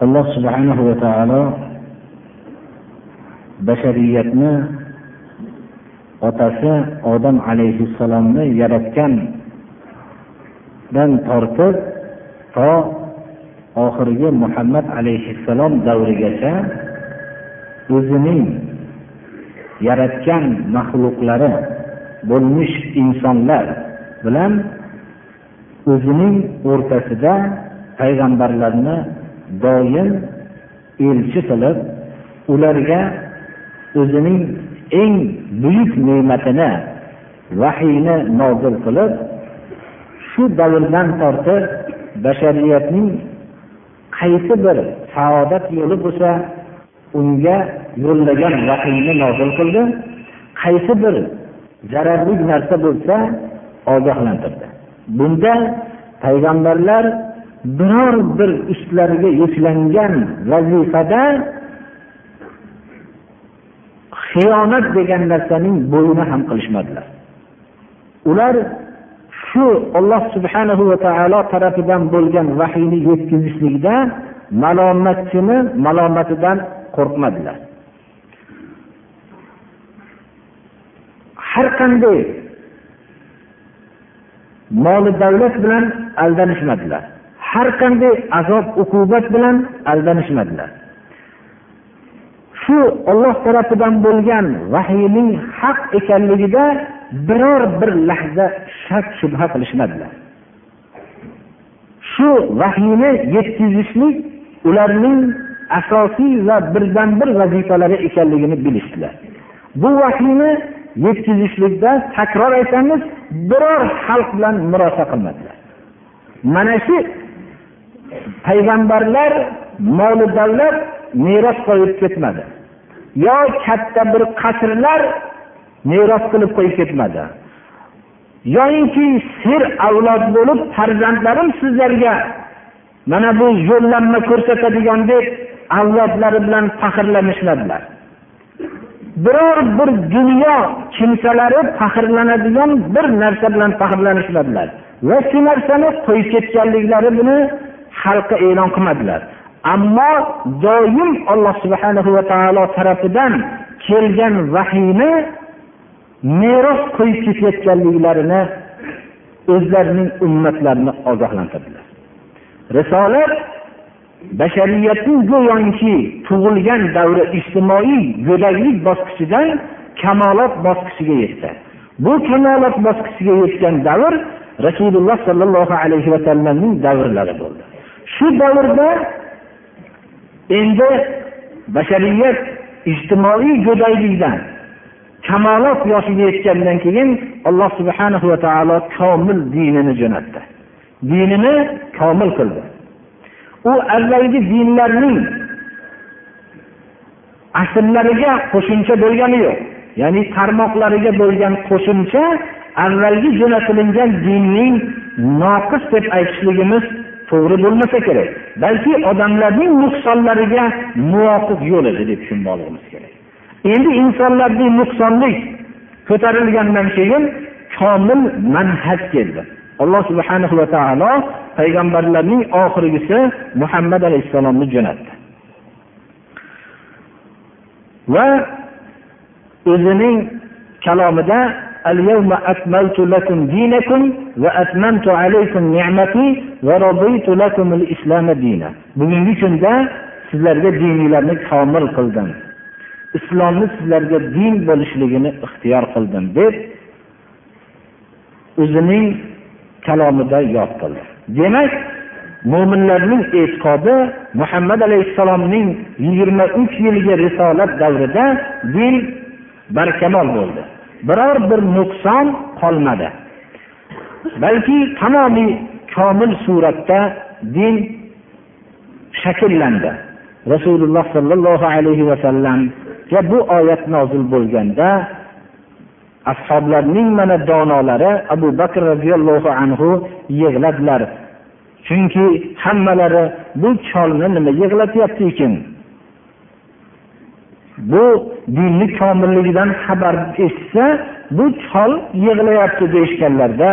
Alloh subhanahu va taolo bashariyatni otasi odam alayhissalomni yaratgandan tortib to oxirgi muhammad alayhissalom davrigacha o'zining yaratgan maxluqlari bo'lmish insonlar bilan o'zining o'rtasida payg'ambarlarni doim elchi qilib ularga o'zining eng buyuk ne'matini vahiyni nozil qilib shu davrdan tortib bashariyatning qaysi bir saodat yo'li bo'lsa unga yo'llagan vahiyni nozil qildi qaysi bir zararli narsa bo'lsa ogohlantirdi. Bunda payg'ambarlar biror bir ustlariga yuklangan vazifada xiyonat degan narsaning bo'yini ham qilishmadilar. Ular shu olloh subhanahu va taolo tarafidan bo'lgan vahiyni yetkazishlikda malomatchini malomatidan qo'rqmadilar. Har qanday moli davlat bilan aldanishmadilar. Har qanday azob uqubat bilan aldanishmadilar. Shu olloh tarafidan bo'lgan vahiyning haq ekanligida biror bir lahza shak shubha qilishmadilar. Shu vahiyni yetkazishlik ularning asosiy va birdan bir vazifalari ekanligini bilishdilar. Bu vahiyni yetkazishlikda takror aytamiz biror xalq bilan murosa qilmadilar. Mana shu payg'ambarlar moli davlat meros qo'yib ketmadi. Yo katta bir qasrlar meros qilib qo'yib ketmadi. Yoyinki sir avlod bo'lib farzandlarim sizlarga mana bu yo'llanma ko'rsatadigan deb avlodlari bilan faxrlanishmadilar. Biror bir dunyo kimsalari faxrlanadigan bir narsa bilan faxrlanishmadilar. Va shu narsani qo'yib ketganliklari buni xalqqa e'lon qilmadilar. Ammo doim alloh subhana va taolo tarafidan kelgan vahiyni meros qo'yib ketayotganliklarini o'zlarining ummatlarini ogohlantirdilar. Risolat bashariyatning go'yoki tug'ilgan davri ijtimoiy go'daklik bosqichidan kamolot bosqichiga yetdi. Bu kamolot bosqichiga yetgan davr rasululloh sollallohu alayhi vasallamning davrlari bo'ldi. Shu davrda endi bashariyat ijtimoiy go'daylikdan kamolot yoshiga yetgandan keyin alloh subhanahu va taolo komil dinini jo'natdi. Dinini komil qildi. U avvalgi dinlarning asllariga qo'shimcha bo'lgani yo'q. Ya'ni tarmoqlariga bo'lgan qo'shimcha avvalgi jo'natilingan dinning noqis deb aytishligimiz to'g'ri bo'lmasa kerak. Balki odamlarning nuqsonlariga muvofiq yo'l edi deb tushunmoqligimiz kerak. Endi insonlarning nuqsonlik ko'tarilgandan keyin komil manhaj keldi. Alloh subhanahu va taolo payg'ambarlarning oxirgisi muhammad alayhissalomni jo'natdi. Va o'zining kalomida اليوم أكملت لكم دينكم وأتممت عليكم نعمتي ورضيت لكم الإسلام دينا bugungi kunda sizlarga diniylarni komil qildim islomni sizlarga din bo'lishligini ixtiyor qildim deb o'zining kalomida yod qildi demak mo'minlarning e'tiqodi muhammad alayhissalomning yigirma uch yilgi risolat davrida din barkamol bo'ldi Biror bir nuqson qolmadi. Balki tamomiy komil suratda din shakllandi. Rasululloh sollallohu alayhi vasallamga bu oyat nozil bo'lganda ashoblarning mana donolari abu bakr roziyallohu anhu yig'ladilar. Chunki hammalari bu cholni nima yig'latyapti ekan? Bu dinni komilligidan xabar eshitsa bu chol yig'layapti deyishganlarda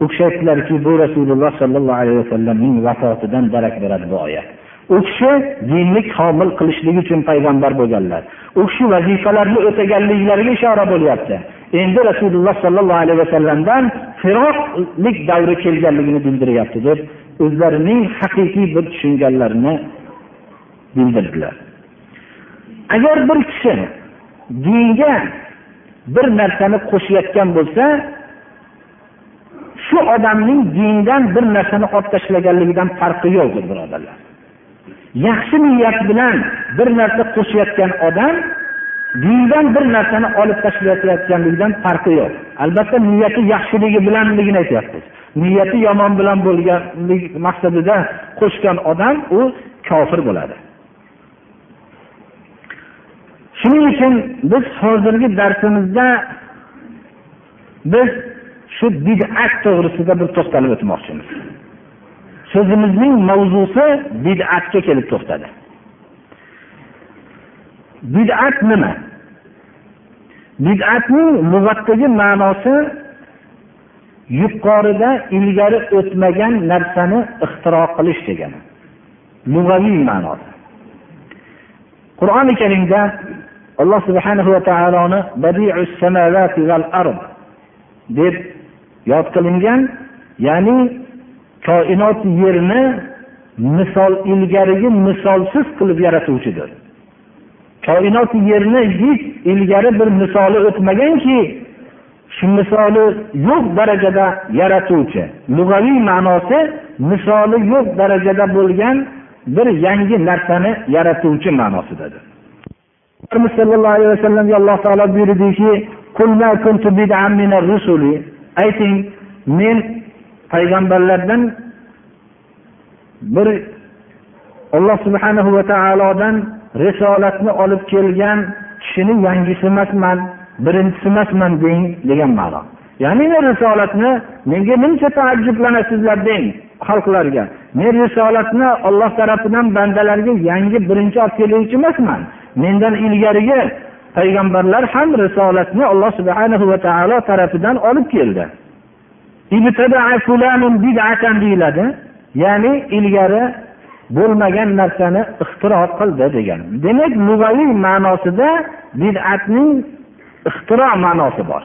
u kishi aytdilarki bu rasululloh sollallohu alayhi vasallamning vafotidan darak beradi bu oyat. U kishi dinni komil qilishlik uchun payg'ambar bo'lganlar. U kishi vazifalarni o'taganliklariga ishora bo'lyapti. Endi rasululloh sollallohu alayhi vasallamdan firoqlik davri kelganligini bildiryapti deb o'zlarining haqiqiy bir tushunganlarini bildirdilar. Agar bir kishi dinga bir narsani qo'shayotgan bo'lsa shu odamning dindan bir narsani olib tashlaganligidan farqi yo'qdir birodarlar. Yaxshi niyat bilan bir narsa qo'shayotgan odam dindan bir narsani olib tashlayotganligidan farqi yo'q. Albatta niyati yaxshiligi bilanligini aytyapmiz. Niyati yomon bilan bo'lganlik maqsadida qo'shgan odam u kofir bo'ladi. Shuning uchun biz hozirgi darsimizda biz shu bid'at to'g'risida bir to'xtalib o'tmoqchimiz. So'zimizning mavzusi bid'atga kelib to'xtadi. Bid'at nima? Bid'atning lug'atdagi ma'nosi yuqorida ilgari o'tmagan narsani ixtiro qilish degani. Lug'aviy ma'nosi qur'oni karimda alloh subhanahu va taoloni deb yod qilingan ya'ni koinot yerni misol ilgarigi misolsiz qilib yaratuvchidir. Koinot yerni hech ilgari bir misoli o'tmaganki shu misoli yo'q darajada yaratuvchi lug'aviy ma'nosi misoli yo'q darajada bo'lgan bir yangi narsani yaratuvchi ma'nosidadir. Sallallohu alayhi vasallamga alloh taolo buyurdiki ayting men payg'ambarlardan bir alloh subhanahu va taolodan risolatni olib kelgan kishini yangisi emasman birinchisi emasman deng degan ma'no. Ya'ni men risolatni menga nimcha taajjublanasizlar deng xalqlarga. Men risolatni olloh tarafidan bandalarga yangi birinchi olib keluvchi emasman. Mendan ilgarigi payg'ambarlar ham risolatni alloh subhanahu va taolo tarafidan olib keldi. Deyiladi. Ya'ni ilgari bo'lmagan narsani ixtiro qildi degan. Demak lug'aviy ma'nosida bid'atning ixtiro ma'nosi bor.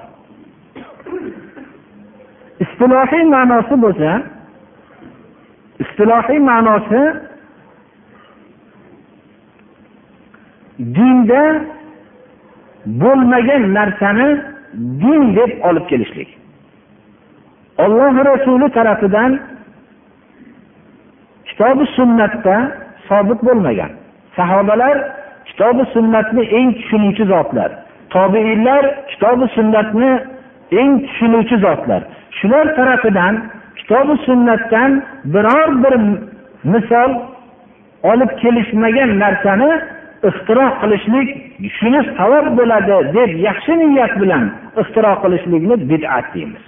Istilohiy ma'nosi bo'lsa istilohiy ma'nosi dinda bo'lmagan narsani din deb olib kelishlik. Olloh rasuli tarafidan kitobi sunnatda sobit bo'lmagan. Sahobalar kitobi sunnatni eng tushunuvchi zotlar. Tobeinlar kitobi sunnatni eng tushunuvchi zotlar. Shular tarafidan kitobi sunnatdan biror bir misol olib kelishmagan narsani ixtiro qilishlik shuni savob bo'ladi deb yaxshi niyat bilan ixtiro qilishlikni bid'at deymiz.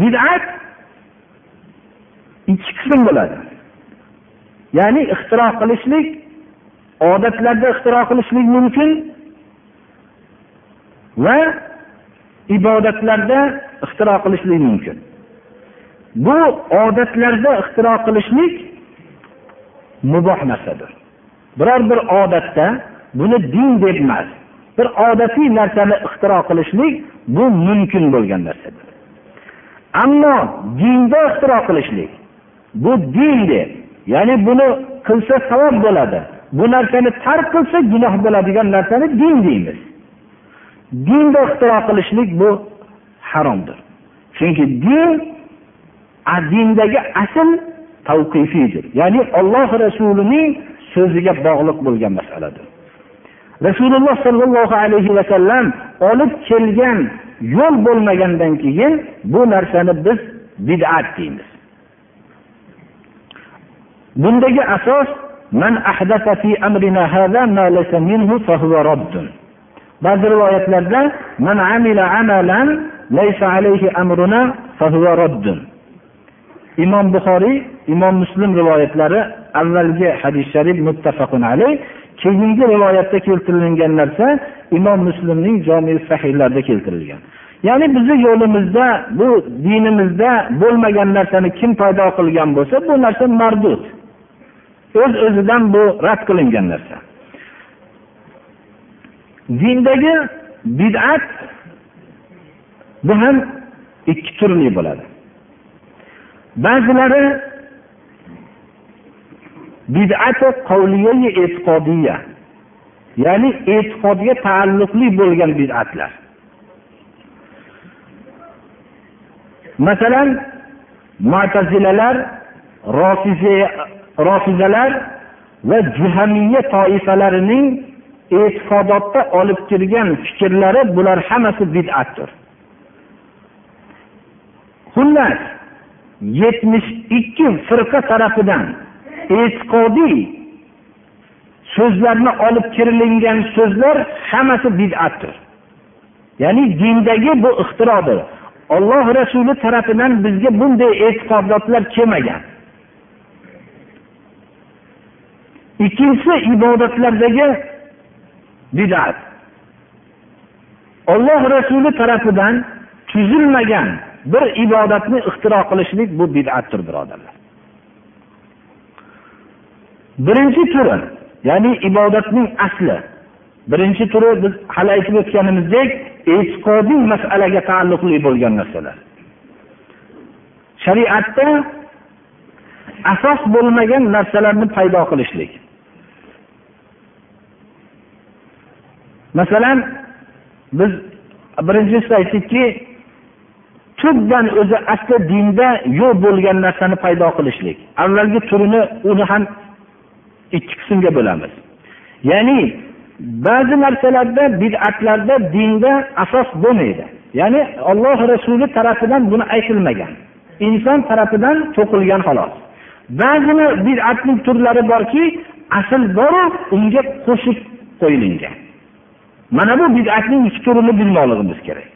Bid'at ikki qism bo'ladi. Ya'ni ixtiro qilishlik odatlarda ixtiro qilishlik mumkin va ibodatlarda ixtiro qilishlik mumkin. Bu odatlarda ixtiro qilishlik muboh narsadir. Biror bir odatda buni din deb emas bir odatiy narsani ixtiro qilishlik bu mumkin bo'lgan narsadir. Ammo dinda ixtiro qilishlik bu din deb ya'ni buni qilsa savob bo'ladi bu narsani tark qilsa gunoh bo'ladigan narsani din deymiz. Dinda ixtiro qilishlik bu haromdir. Chunki din dindagi asl tavqifiydir ya'ni olloh rasulining so'ziga bog'liq bo'lgan masaladir. Rasululloh sollallohu alayhi vasallam olib kelgan yo'l bo'lmagandan keyin bu narsani biz bid'at deymiz. Bundagi asos man ahdasa fi amrina ma laysa minhu ba'zi rivoyatlarda imom buxoriy imom muslim rivoyatlari avvalgi hadis sharif muttafaqun alayh. Keyingi rivoyatda keltirilgan narsa imom muslimning jomi sahiylarida keltirilgan. Ya'ni bizni yo'limizda bu dinimizda bo'lmagan narsani kim paydo qilgan bo'lsa bu narsa mardud. O'z öz o'zidan bu rad qilingan narsa. Dindagi bid'at bu ham ikki turli bo'ladi. Ba'zilari bid'ati qavliyai e'tiqodiya ya'ni e'tiqodga taalluqli bo'lgan bid'atlar. Masalan matazilalar rofizalar va jihamiya toifalarining e'tiqodotda olib kirgan fikrlari bular hammasi bid'atdir. Xullas yetmish ikki firqa tarafidan e'tiqodiy so'zlarni olib kirilingan so'zlar hammasi bid'atdir. Ya'ni dindagi bu ixtirodir. Olloh rasuli tarafidan bizga bunday e'tiqodotlar kelmagan. Ikkinchisi ibodatlardagi bid'at. Olloh rasuli tarafidan tuzilmagan bir ibodatni ixtiro qilishlik bu bid'atdir birodarlar. Birinchi turi ya'ni ibodatning asli. Birinchi turi biz hali aytib o'tganimizdek e'tiqodiy masalaga taalluqli bo'lgan narsalar. Shariatda asos bo'lmagan narsalarni paydo qilishlik. Masalan biz birinchisida aytdikki tubdan o'zi asli dinda yo'q bo'lgan narsani paydo qilishlik. Avvalgi turini uni ham ikki qismga bo'lamiz. Ya'ni ba'zi narsalarda bid'atlarda dinda asos bo'lmaydi. Ya'ni olloh rasuli tarafidan buni aytilmagan. Inson tarafidan to'qilgan xolos. Ba'zi bid'atning turlari borki asl boru unga qo'shib qo'yilingan mana bu bid'atning ikki turini bilmoqligimiz kerak.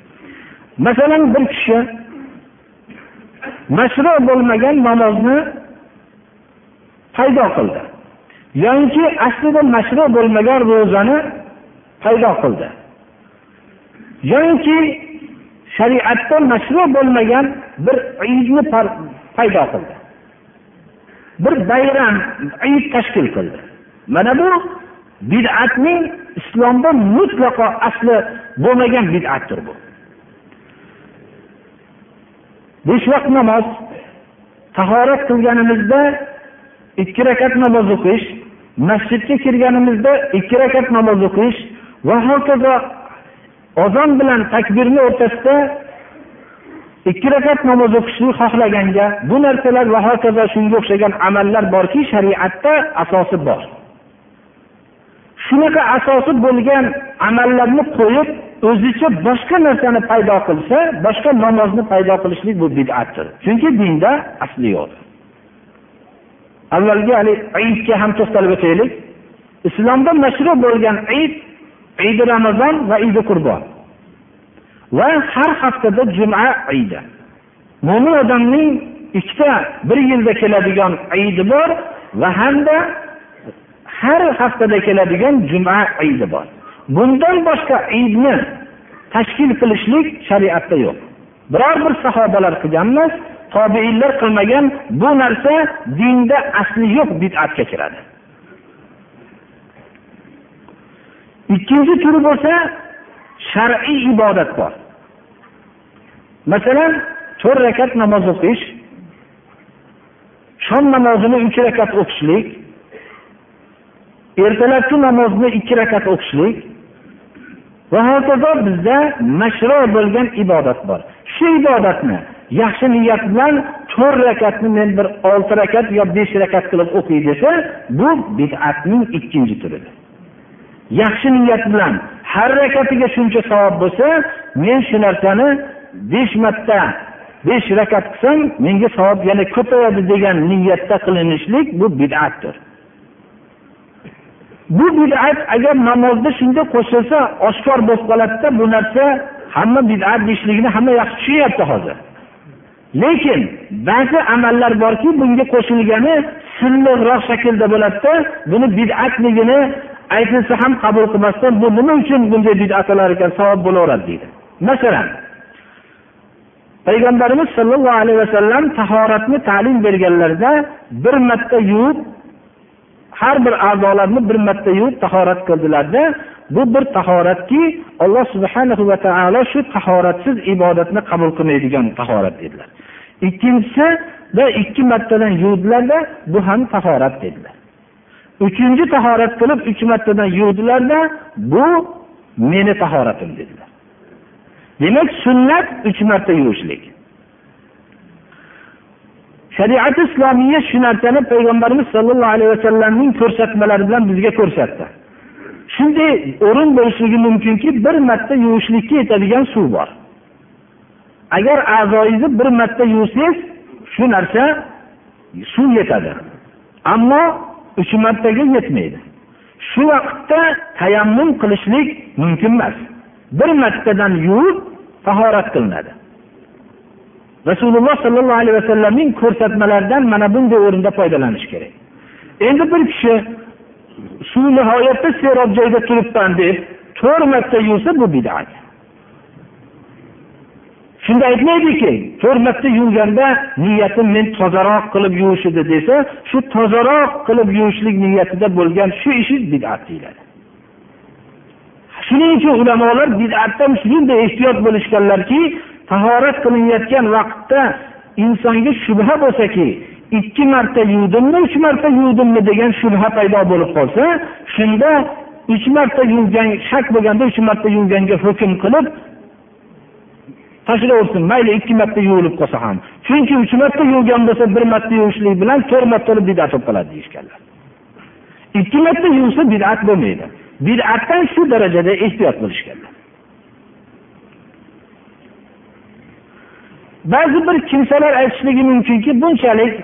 Masalan bir kishi mashru bo'lmagan namozni paydo qildi. Yoki aslida mashru bo'lmagan ro'zani paydo qildi. Yoki shariatda mashru bo'lmagan bir idni paydo qildi. Bir bayram id tashkil qildi. Mana bu bid'atning islomda mutlaqo asli bo'lmagan bid'atdir bu. Besh vaqt namoz. Tahorat qilganimizda ikki rakat namoz o'qish masjidga kirganimizda ikki rakat namoz o'qish va hokazo ozon bilan takbirni o'rtasida ikki rakat namoz o'qishni xohlaganga bu narsalar va hokazo shunga o'xshagan amallar borki shariatda asosi bor. Shunaqa asosi bo'lgan amallarni qo'yib o'zicha boshqa narsani paydo qilsa boshqa namozni paydo qilishlik bu bid'atdir. Chunki dinda asli yo'q. Avvalgi haligi idga ham to'xtalib o'taylik. Islomda mashru bo'lgan id idi ramazon va idi qurbon va har haftada juma idi mo'min odamning ikkita bir yilda keladigan idi bor va hamda har haftada keladigan juma idi bor. Bundan boshqa idni tashkil qilishlik shariatda yo'q. Biror bir sahobalar qilgan emas tobeinlar qilmagan bu narsa dinda asli yo'q bid'atga kiradi. Ikkinchi turi bo'lsa shar'iy ibodat bor. Masalan to'rt rakat namoz o'qish shom namozini uch rakat o'qishlik ertalabki namozni ikki rakat o'qishlik va hokazo bizda mashru bo'lgan ibodat bor. Shu ibodatni yaxshi niyat bilan to'rt rakatni men bir olti rakat yo besh rakat qilib o'qiy desa bu bid'atning ikkinchi turidir. Yaxshi niyat bilan har rakatiga shuncha savob bo'lsa men shu narsani besh marta besh rakat qilsam menga savob yana ko'payadi degan niyatda qilinishlik bu bid'atdir. Bu bid'at agar namozda shunga qo'shilsa oshkor bo'lib qoladida bu narsa hamma bid'at deyishligini hamma yaxshi tushunyapti hozir. Lekin ba'zi amallar borki bunga qo'shilgani silliqroq shaklda bo'ladida buni bid'atligini aytilsa ham qabul qilmasdan bu nima uchun bunday bid'at qilar ekan savob bo'laveradi deydi. Masalan payg'ambarimiz sollallohu alayhi vasallam tahoratni ta'lim berganlarida bir marta yuvib har bir a'zolarni bir marta yuvib tahorat qildilarda bu bir tahoratki alloh subhana va taolo shu tahoratsiz ibodatni qabul qilmaydigan tahorat dedilar. Ikkinchisida ikki martadan yuvdilarda bu ham tahorat dedilar. Uchinchi tahorat qilib uch martadan yuvdilarda bu meni tahoratim dedilar. Demak sunnat uch marta yuvishlik. Shariati islomiya shu narsani payg'ambarimiz sollallohu alayhi vasallamning ko'rsatmalari bilan bizga ko'rsatdi. Shunday o'rin bo'lishligi mumkinki bir marta yuvishlikka yetadigan suv bor. Agar a'zoyingizni bir marta yuvsangiz shu narsa suv yetadi. Ammo uch martaga yetmaydi. Shu vaqtda tayammum qilishlik mumkin emas. Bir martadan yuvib tahorat qilinadi. Rasululloh sollallohu alayhi vasallamning ko'rsatmalaridan mana bunday o'rinda foydalanish kerak. Endi bir kishi suv nihoyatda serob joyda turibman deb to'rt marta yuvsa bu bidat. Shunda aytmaydiki to'rt marta yuvganda niyatim men tozaroq qilib yuvish edi desa shu tozaroq qilib yuvishlik niyatida bo'lgan shu ishi bidat deyiladi. Shuning uchun ulamolar bidatdan shunday ehtiyot bo'lishganlarki tahorat qilinayotgan vaqtda insonga shubha bo'lsaki ikki marta yuvdimmi uch marta yuvdimmi degan shubha paydo bo'lib qolsa shunda uch marta yuvgan shak bo'lganda uch marta yuvganga hukm qilib tashlaversin mayli ikki marta yuvilib qolsa ham. Chunki uch marta yuvgan bo'lsa bir marta yuvishlik bilan to'rt marta bidat bo'lib qoladi deyishganlar. Ikki marta yuvsa bidat bo'lmaydi. Bidatdan shu darajada ehtiyot bo'lishganlar. Ba'zi bir kimsalar aytishligi mumkinki bunchalik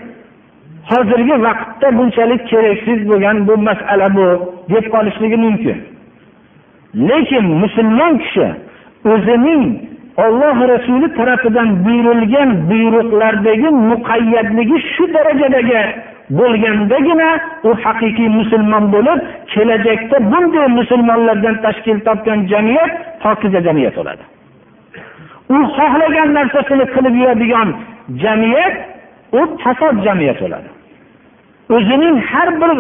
hozirgi vaqtda bunchalik keraksiz bo'lgan bu masala bu deb qolishligi mumkin. Lekin musulmon kishi o'zining olloh rasuli tarafidan buyurilgan buyruqlardagi muqayyadligi shu darajadagi bo'lgandagina u haqiqiy musulmon bo'lib kelajakda bunday musulmonlardan tashkil topgan jamiyat pokiza jamiyat bo'ladi. U xohlagan narsasini qilib yuradigan jamiyat u fasod jamiyat bo'ladi. O'zining har bir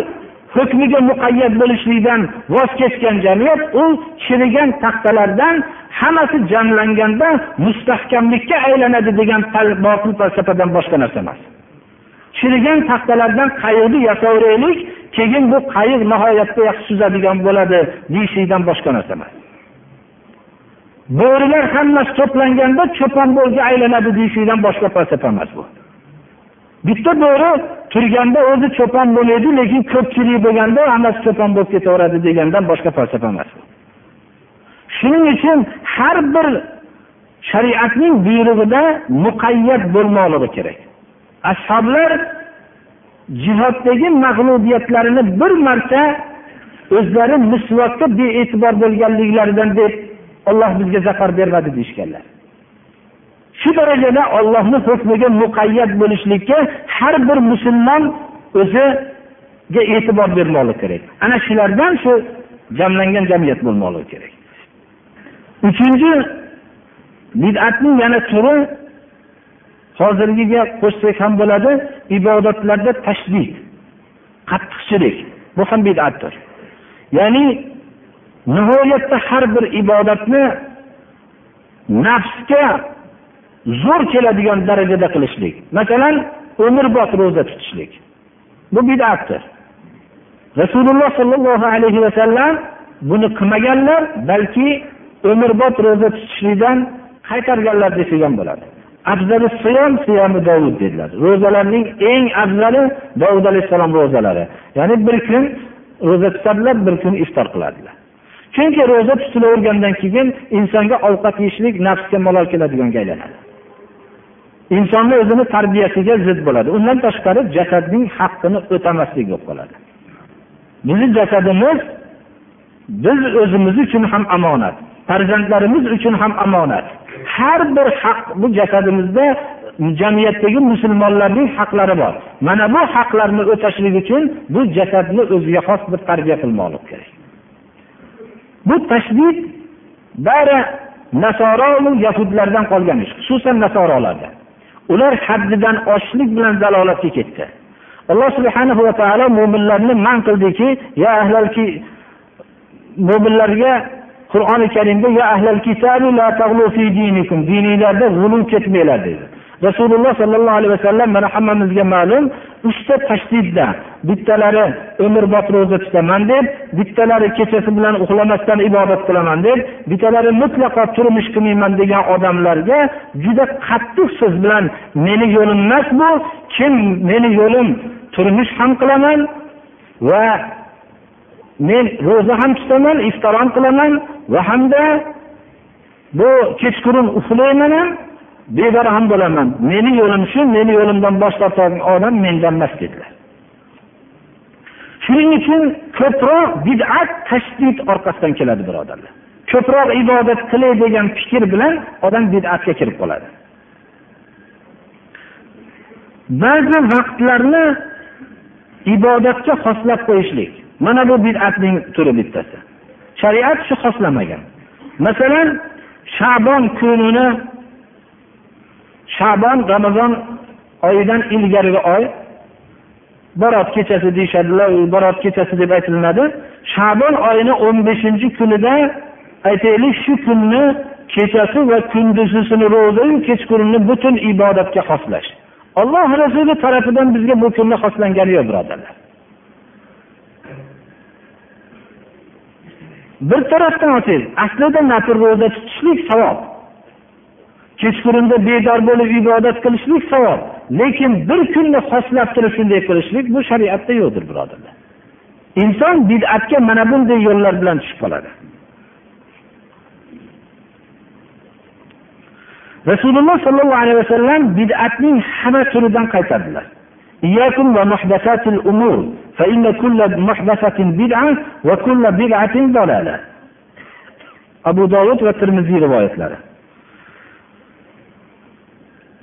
hukmiga muqayyat bo'lishlikdan voz kechgan jamiyat u chirigan taxtalardan hammasi jamlanganda mustahkamlikka aylanadi degan botil falsafadan boshqa narsa emas. Chirigan taxtalardan qayiqni yasaveraylik keyin bu qayiq nihoyatda yaxshi suzadigan bo'ladi deyishlikdan boshqa narsa emas. Bo'rilar hammasi to'planganda cho'pon bo'lsa aylanadi deyishlikdan boshqa falsafa emas bu. Bitta bo'ri turganda o'zi cho'pon bo'lmaydi lekin ko'pchilik bo'lganda hammasi cho'pon bo'lib ketaveradi degandan boshqa falsafa emas shuning uchun har bir shariatning buyrug'ida muqayyat bo'lmoqligi kerak. Ashoblar jihoddagi mag'lubiyatlarini bir marta o'zlari misvotga bee'tibor bo'lganliklaridan deb olloh bizga zafar bermadi deyishganlar. Shu darajada ollohni hukmiga muqayyat bo'lishlikka har bir musulmon o'ziga e'tibor bermoqligi kerak. Ana shulardan shu jamlangan jamiyat bo'lmoqligi kerak. Uchinchi bid'atning yana turi hozirgiga qo'shsak ham bo'ladi ibodatlarda tashdid qattiqchilik. Bu ham bid'atdir. Ya'ni nihoyatda har bir ibodatni nafsga zo'r keladigan darajada qilishlik. Masalan umrbod ro'za tutishlik. Bu bid'atdir. Rasululloh sollallohu alayhi vasallam buni qilmaganlar balki umrbod ro'za tutishlikdan qaytarganlar desak ham bo'ladi dedilar. Ro'zalarning eng afzali dovud alayhissalom ro'zalari. Ya'ni bir kun ro'za tutadilar bir kun iftor qiladilar. Chunki ro'za tutilavergandan keyin insonga ovqat yeyishlik nafsga malol keladiganga aylanadi insonni o'zini tarbiyasiga zid bo'ladi. Undan tashqari jasadning haqqini o'tamaslik bo'lib qoladi. Bizni jasadimiz biz o'zimiz uchun ham omonat farzandlarimiz uchun ham omonat. Har bir haq bu jasadimizda jamiyatdagi musulmonlarning haqlari bor. Mana bu haqlarni o'tashlik uchun bu jasadni o'ziga xos bir tarbiya qilmoqlik kerak. Bu tashdid bari nasoro yahudlardan qolgan ish xususan nasorolardan ular haddidan oshishlik bilan zalolatga ketdi. Alloh subhanahu va taolo mo'minlarni man qildiki ya ahlalki mo'minlarga qur'oni karimda ya ahlal kitabi la fi dinikum dininglarda g'ulu ketmanglar dedi. Rasululloh sollallohu alayhi vasallam mana hammamizga ma'lum uchta tashdidda bittalari umrbod ro'za tutaman deb bittalari kechasi bilan uxlamasdan ibodat qilaman deb bittalari mutlaqo turmush qilmayman degan odamlarga juda qattiq so'z bilan meni yo'lim emas bu kim meni yo'lim turmush ham qilaman va men ro'za ham tutaman iftor ham qilaman va hamda bu kechqurun uxlayman ham bebarham ham bo'laman. Meni yo'lim shu meni yo'limdan bosh tortadigan odam mendan emas dedilar. Shuning uchun ko'proq bid'at tashdid orqasidan keladi birodarlar. Ko'proq ibodat qilay degan fikr bilan odam bid'atga kirib qoladi. Ba'zi vaqtlarni ibodatga xoslab qo'yishlik. Mana bu bid'atning turi bittasi. Shariat shu xoslamagan. Masalan shabon kunini shabon ramazon oyidan ilgarigi oy barot kechasi deyishadilar barot kechasi deb aytilinadi. Shabon oyini o'n beshinchi kunida aytaylik shu kunni kechasi va kunduzisini ro'zayu kechqurunni butun ibodatga xoslash. Alloh rasuli tarafidan bizga bu kunni xoslangani yo'q birodarlar. Bir tarafdan olsangiz aslida nafl ro'za tutishlik savob. Kechqurunda bedor bo'lib ibodat qilishlik savob. Lekin bir kunni xoslab turib shunday qilishlik bu shariatda yo'qdir birodarlar. Inson bid'atga mana bunday yo'llar bilan tushib qoladi. Rasululloh sollallohu alayhi vasallam bid'atning hamma turidan qaytardilar. Abu dovud va termiziy rivoyatlari.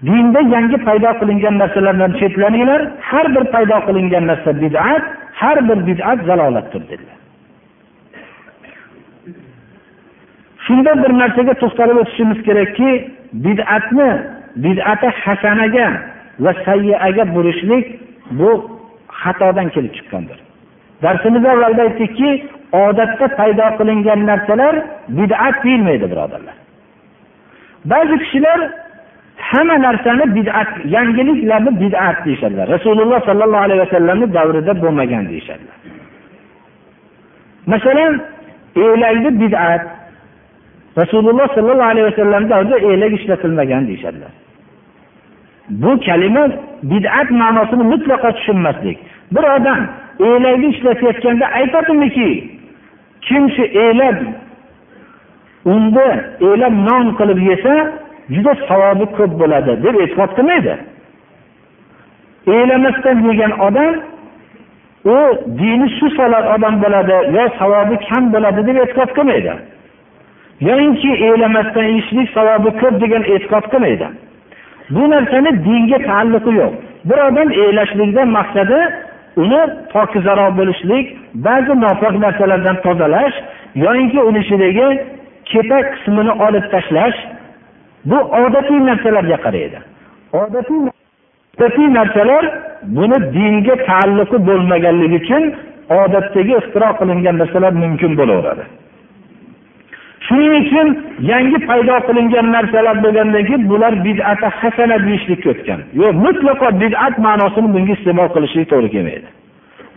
Dinda yangi paydo qilingan narsalardan chetlaninglar har bir paydo qilingan narsa bid'at har bir bid'at zalolatdir dedilar. Shunda bir narsaga to'xtalib o'tishimiz kerakki bid'atni bid'ati hasanaga va sayyaga burishlik bu xatodan kelib chiqqandir. Darsimiz avvalda aytdikki odatda paydo qilingan narsalar bid'at deyilmaydi birodarlar. Ba'zi kishilar hamma narsani bid'at yangiliklarni bid'at deyishadilar. Rasululloh sollallohu alayhi vasallamni davrida bo'lmagan deyishadilar. Masalan elakni bid'at rasululloh sollallohu alayhi vasallam davrida elak ishlatilmagan deyishadilar. Bu kalima bid'at ma'nosini mutlaqo tushunmaslik. Bir odam elakni ishlatayotganda aytadimiki kim shu elak unda elak non qilib yesa juda savobi ko'p bo'ladi deb e'tiqod qilmaydi. E'lamasdan yegan odam u dini shu solar odam bo'ladi yo savobi kam bo'ladi deb e'tiqod qilmaydi. Yoinki e'lamasdan yeyishlik savobi ko'p degan e'tiqod qilmaydi. Bu narsani dinga taalluqi yo'q. Bir odam e'lashlikdan maqsadi uni pokizaroq bo'lishlik ba'zi nopok narsalardan tozalash yoyinki uni ichidagi kepak qismini olib tashlash bu odatiy narsalarga qaraydi. Odatiy odatiy narsalar buni dinga taalluqi bo'lmaganligi uchun odatdagi ixtiro qilingan narsalar mumkin bo'laveradi. Shuning uchun yangi paydo qilingan narsalar bo'lgandan keyin bular bidati hasana deyishlikka o'tgan. Yo'q mutlaqo bid'at ma'nosini bunga iste'mol qilishlik to'g'ri kelmaydi.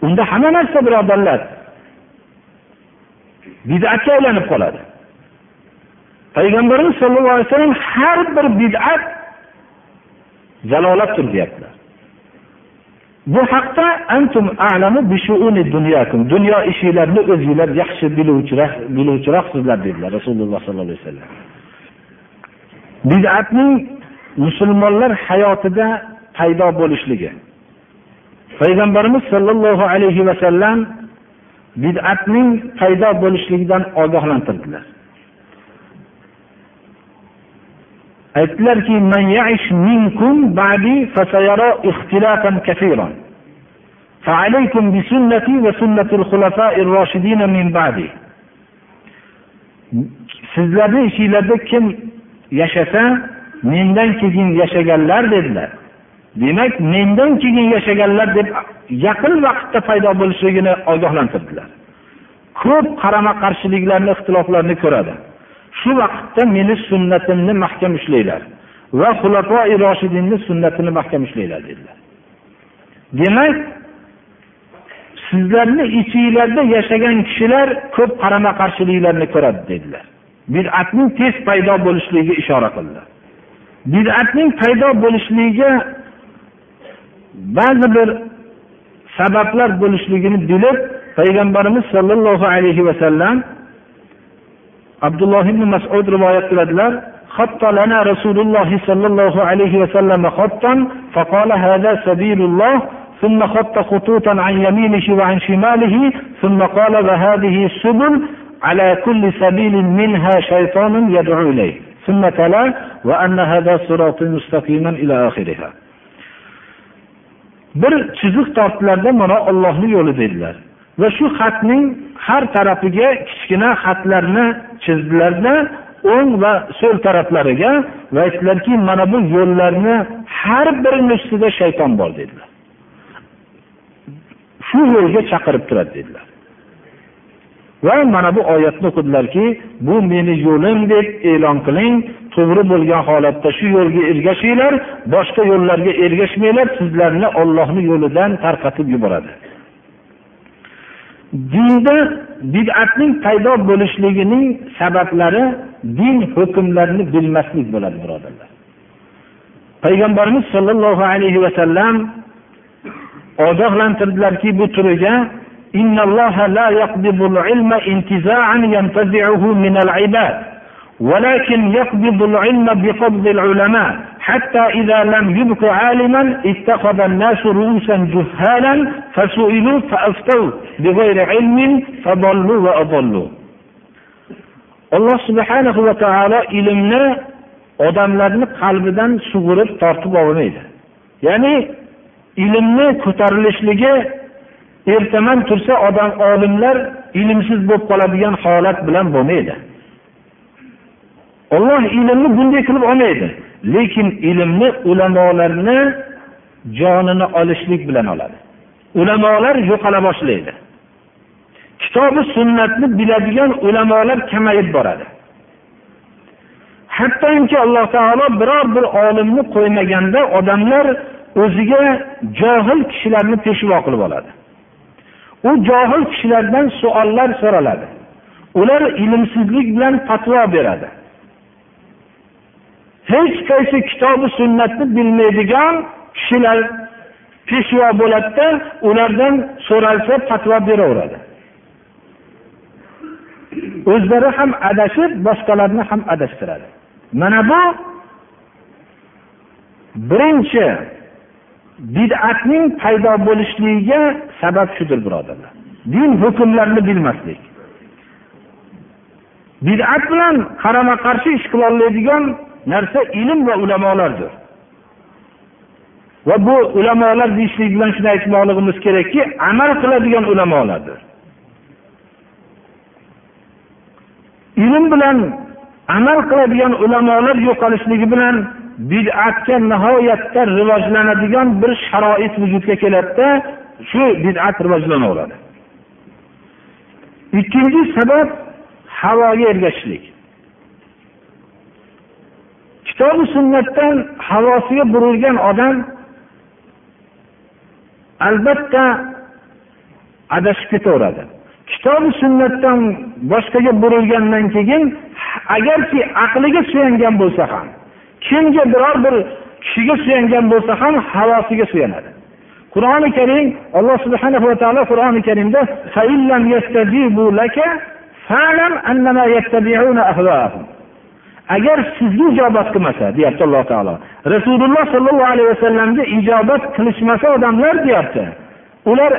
Unda hamma narsa birodarlar bid'atga aylanib qoladi payg'ambarimiz sollallohu alayhi vasallam har bir bid'at zalolatdir deyaptilar bu haqda antum a'lamu dunyokum. Dunyo ishingizni o'zinglar yaxshi biluvchiroq biluvchiroqsizlar dedilar rasululloh sollallohu alayhi vasallam. Bid'atning musulmonlar hayotida paydo bo'lishligi. Payg'ambarimiz sollallohu alayhi vasallam bid'atning paydo bo'lishligidan ogohlantirdilar. aytdilarki فعليكم بسنتي وسنة الخلفاء الراشدين من بعدي sizlarni ichinglarda kim yashasa mendan keyin yashaganlar dedilar demak mendan keyin yashaganlar deb yaqin vaqtda paydo bo'lishligini ogohlantirdilar ko'p qarama qarshiliklarni ixtiloflarni ko'radi Shu vaqtda meni sunnatimni mahkam ushlanglar va xulafoi roshidinni sunnatini mahkam ushlanglar dedilar. Demak sizlarni ichinglarda yashagan kishilar ko'p qarama qarshiliklarni ko'radi dedilar. Bid'atning tez paydo bo'lishligiga ishora qildilar bid'atning paydo bo'lishligiga ba'zi bir sabablar bo'lishligini bilib payg'ambarimiz sollallohu alayhi vasallam abdulloh ibn masud rivoyat qiladilar خط لنا رسول الله صلى الله عليه وسلم خطا فقال هذا سبيل الله ثم خط خطوطا عن يمينه وعن شماله ثم قال وهذه السبل على كل سبيل منها شيطان يدعو إليه ثم تلا وأن هذا صراط مستقيما إلى آخرها bir chiziq tortdilarda mana ollohni yo'li dedilar Va shu xatning har tarafiga kichkina xatlarni chizdilarda o'ng va so'l taraflariga va aytdilarki mana bu yo'llarni har birini ustida shayton bor dedilar. Shu yo'lga chaqirib turadi dedilar. Va mana bu oyatni o'qidilarki bu meni yo'lim deb e'lon qiling to'g'ri bo'lgan holatda shu yo'lga ergashinglar boshqa yo'llarga ergashmanglar sizlarni ollohni yo'lidan tarqatib yuboradi. dinda bid'atning paydo bo'lishligining sabablari din hukmlarini bilmaslik bo'ladi birodarlar payg'ambarimiz sollallohu alayhi vasallam ogohlantirdilarki bu turiga إن الله لا يقبض العلم انتزاعا ينتزعه من العباد ولكن يقبض العلم بقبض العلماء حتى إذا لم يبق عالما اتخذ الناس رؤوسا جهالا فسئلوا فأفتوا بغير علم فضلوا وأضلوا alloh subhanahu va taolo ilmni odamlarni qalbidan sug'urib tortib olmaydi ya'ni ilmni ko'tarilishligi ertaman tursa odam olimlar ilmsiz bo'lib qoladigan holat bilan bo'lmaydi olloh ilmni bunday qilib olmaydi Lekin ilmni ulamolarni jonini olishlik bilan oladi. Ulamolar yo'qola boshlaydi. Kitobi sunnatni biladigan ulamolar kamayib boradi. Hattoki alloh taolo biror bir olimni qo'ymaganda odamlar o'ziga johil kishilarni peshvo qilib oladi. U johil kishilardan savollar so'raladi. Ular ilmsizlik bilan fatvo beradi. Hech qaysi kitobi sunnatni bilmaydigan kishilar peshvo bo'ladida ulardan so'ralsa fatvo beraveradi. O'zlari ham adashib boshqalarni ham adashtiradi. Mana bu birinchi bid'atning paydo bo'lishligiga sabab shudir birodarlar. Din hukmlarini bilmaslik. Bid'at bilan qarama qarshi ish qilolmaydigan narsa ilm va ulamolardir. Va bu ulamolar deyishlik bilan shuni aytmoqligimiz kerakki amal qiladigan ulamolardir. Ilm bilan amal qiladigan ulamolar yo'qolishligi bilan bid'atga nihoyatda rivojlanadigan bir sharoit vujudga keladida shu bid'at rivojlanaveradi ikkinchi sabab havoga ergashishlik. Kitobi sunnatdan havosiga burilgan odam albatta adashib ketaveradi. Kitobi sunnatdan boshqaga burilgandan keyin agarki aqliga suyangan bo'lsa ham kimga biror bir kishiga suyangan bo'lsa ham havosiga suyanadi. Qur'oni karim alloh subhana va taolo qur'oni karimda agar sizga ijobat qilmasa deyapti alloh taolo. Rasululloh sollallohu alayhi vasallamga ijobat qilishmasa odamlar deyapti ular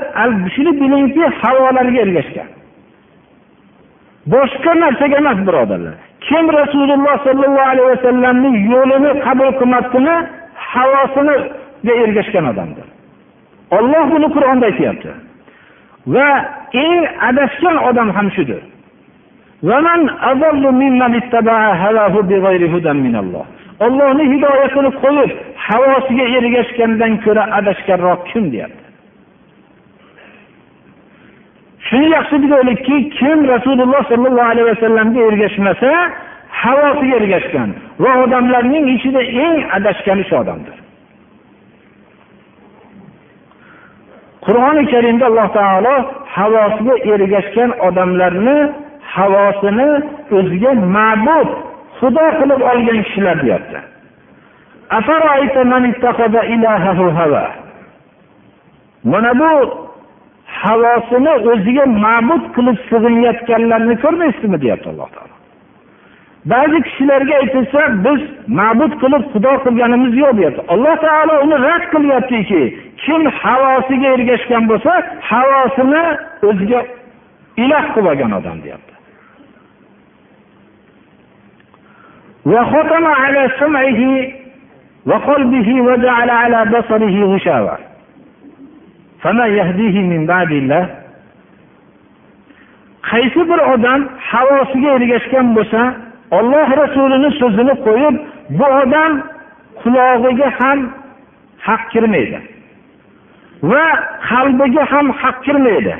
shuni bilingki havolarga ergashgan. Boshqa narsaga emas birodarlar. Kim rasululloh sollallohu alayhi vasallamni yo'lini qabul qilmasdimi havosiniga ergashgan odamdir. Olloh buni qur'onda aytyapti. Va eng adashgan odam ham shudir. Ollohni hidoyatini qo'yib havosiga ergashgandan ko'ra adashganroq kim deyapti? Shuni yaxshi bilaylikki kim rasululloh sollallohu alayhi vasallamga ergashmasa havosiga ergashgan va odamlarning ichida eng adashgani shu odamdir. Qur'oni karimda alloh taolo havosiga ergashgan odamlarni havosini o'ziga ma'bud xudo qilib olgan kishilar deyapti. Mana bu havosini o'ziga ma'bud qilib sig'inayotganlarni ko'rmaysizmi? deyapti alloh taolo. Ba'zi kishilarga aytilsa biz ma'bud qilib xudo qilganimiz yo'q deyapti. Alloh taolo uni rad qilyaptiki kim havosiga ergashgan bo'lsa havosini o'ziga iloh qilib olgan odam deyapti. وختم على سمعه وقلبه وجعل على بصره غشاوة فما يهديه من بعد الله qaysi bir odam havosiga ergashgan bo'lsa olloh rasulini so'zini qo'yib bu odam qulog'iga ham haq kirmaydi va qalbiga ham haq kirmaydi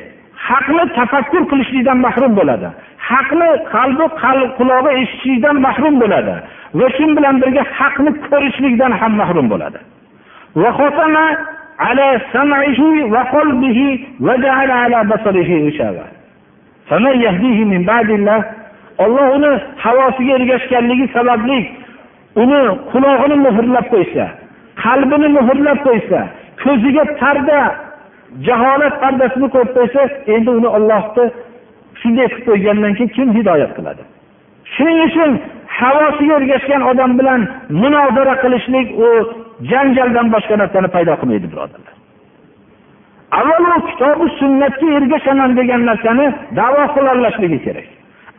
haqni tafakkur qilishlikdan mahrum bo'ladi. Haqni qalbi qulog'i eshitishlikdan mahrum bo'ladi. Va shu bilan birga haqni ko'rishlikdan ham mahrum bo'ladi. Olloh uni havosiga ergashganligi sababli uni qulog'ini muhrlab qo'ysa qalbini muhrlab qo'ysa ko'ziga parda jaholat pardasini qo'yib qo'ysa endi uni ollohni shunday qilib qo'ygandan keyin kim hidoyat qiladi? Shuning uchun havosiga ergashgan odam bilan munozara qilishlik u janjaldan boshqa narsani paydo qilmaydi birodarlar. Avvalo kitobi sunnatga ergashaman degan narsani davo qilolashligi kerak.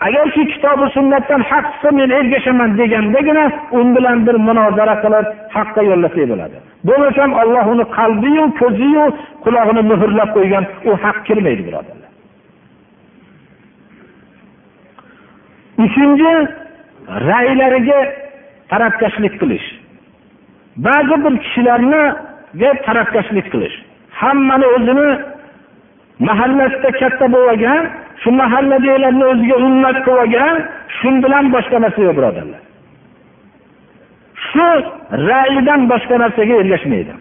Agar kitobi sunnatdan haq chiqsa men ergashaman degandagina u bilan bir munozara qilib haqqa yo'llasak bo'ladi. Bo'lmasam olloh uni qalbiyu ko'ziyu qulog'ini muhrlab qo'ygan u haq kirmaydi birodarlar. Uchinchi raylariga tarafkashlik qilish. Ba'zi bir kishilarniga tarafkashlik qilish. Hammani o'zini mahallasida katta bo'lgan shu mahalladagilarni o'ziga ummat qilib olgan shu bilan boshqa narsa yo'q birodarlar. Shu ra'yidan boshqa narsaga ergashmaydi.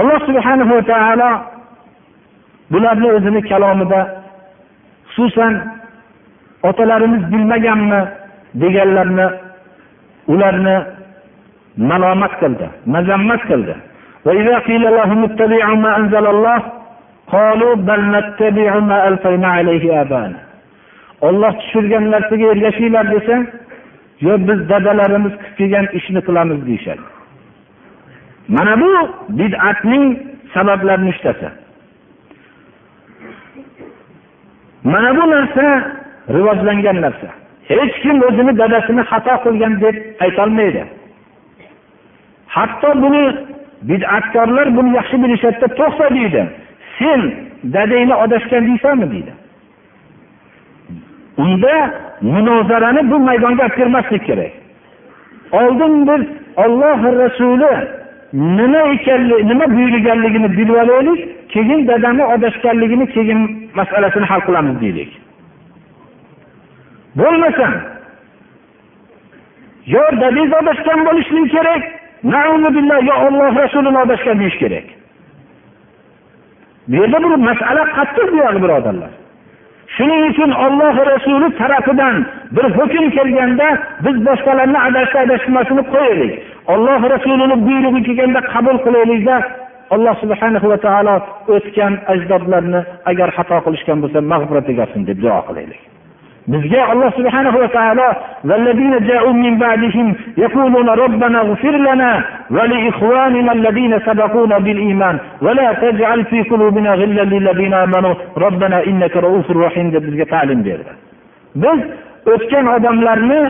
Alloh subhanahu va taolo bularni o'zini kalomida xususan otalarimiz bilmaganmi deganlarni ularni malomat qildi mazammat qildi. Olloh tushirgan narsaga ergashinglar desa yo'q biz dadalarimiz qilib kelgan ishni qilamiz deyishadi mana bu bid'atning sabablarini uchtasi mana bu narsa rivojlangan narsa hech kim o'zini dadasini xato qilgan deb aytolmaydi hatto buni bid'atkorlar buni yaxshi bilishadida to'xta deydi sen dadangni adashgan deysanmi deydi. Unda munozarani bu maydonga olib kirmaslik kerak. Oldin biz olloh rasuli nima ekanligi nima buyurganligini bilib olaylik keyin dadamni adashganligini keyin masalasini hal qilamiz deylik. Bo'lmasam yo dadangiz adashgan bo'lishligi kerak yo olloh rasulini adashgan deyish kerak. Bu yerda bir masala qattiq bo'ladi birodarlar. Shuning uchun olloh rasuli tarafidan bir hukm kelganda biz boshqalarni adashsa adashmasini qo'yaylik. Olloh rasulini buyrug'i kelganda qabul qilaylikda alloh subhana va taolo o'tgan ajdodlarni agar xato qilishgan bo'lsa mag'firatiga olsin deb duo qilaylik. Bizga alloh subhanahu va taolo والذين جاءوا من بعدهم يقولون ربنا اغفر لنا ولإخواننا الذين سبقونا بالإيمان ولا تجعل في قلوبنا غلا للذين آمنوا ربنا إنك رؤوف رحيم deb bizga ta'lim berdi biz o'tgan odamlarni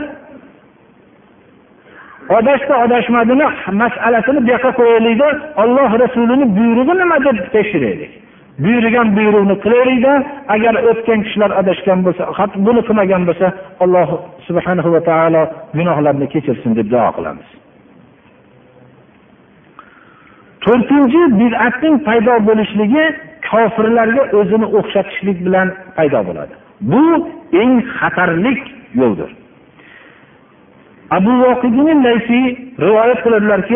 adashdi adashmadimi masalasini bu yoqqa qo'yaylikda olloh rasulini buyrug'i nima deb tekshiraylik buyurgan buyruqni qilaylikda agar o'tgan kishilar adashgan bo'lsa buni qilmagan bo'lsa alloh subhanahu va taolo gunohlarni kechirsin deb duo qilamiz. To'rtinchi bid'atning paydo bo'lishligi kofirlarga o'zini o'xshatishlik bilan paydo bo'ladi. Bu eng xatarlik yo'ldir. Abu laysiy rivoyat qiladilarki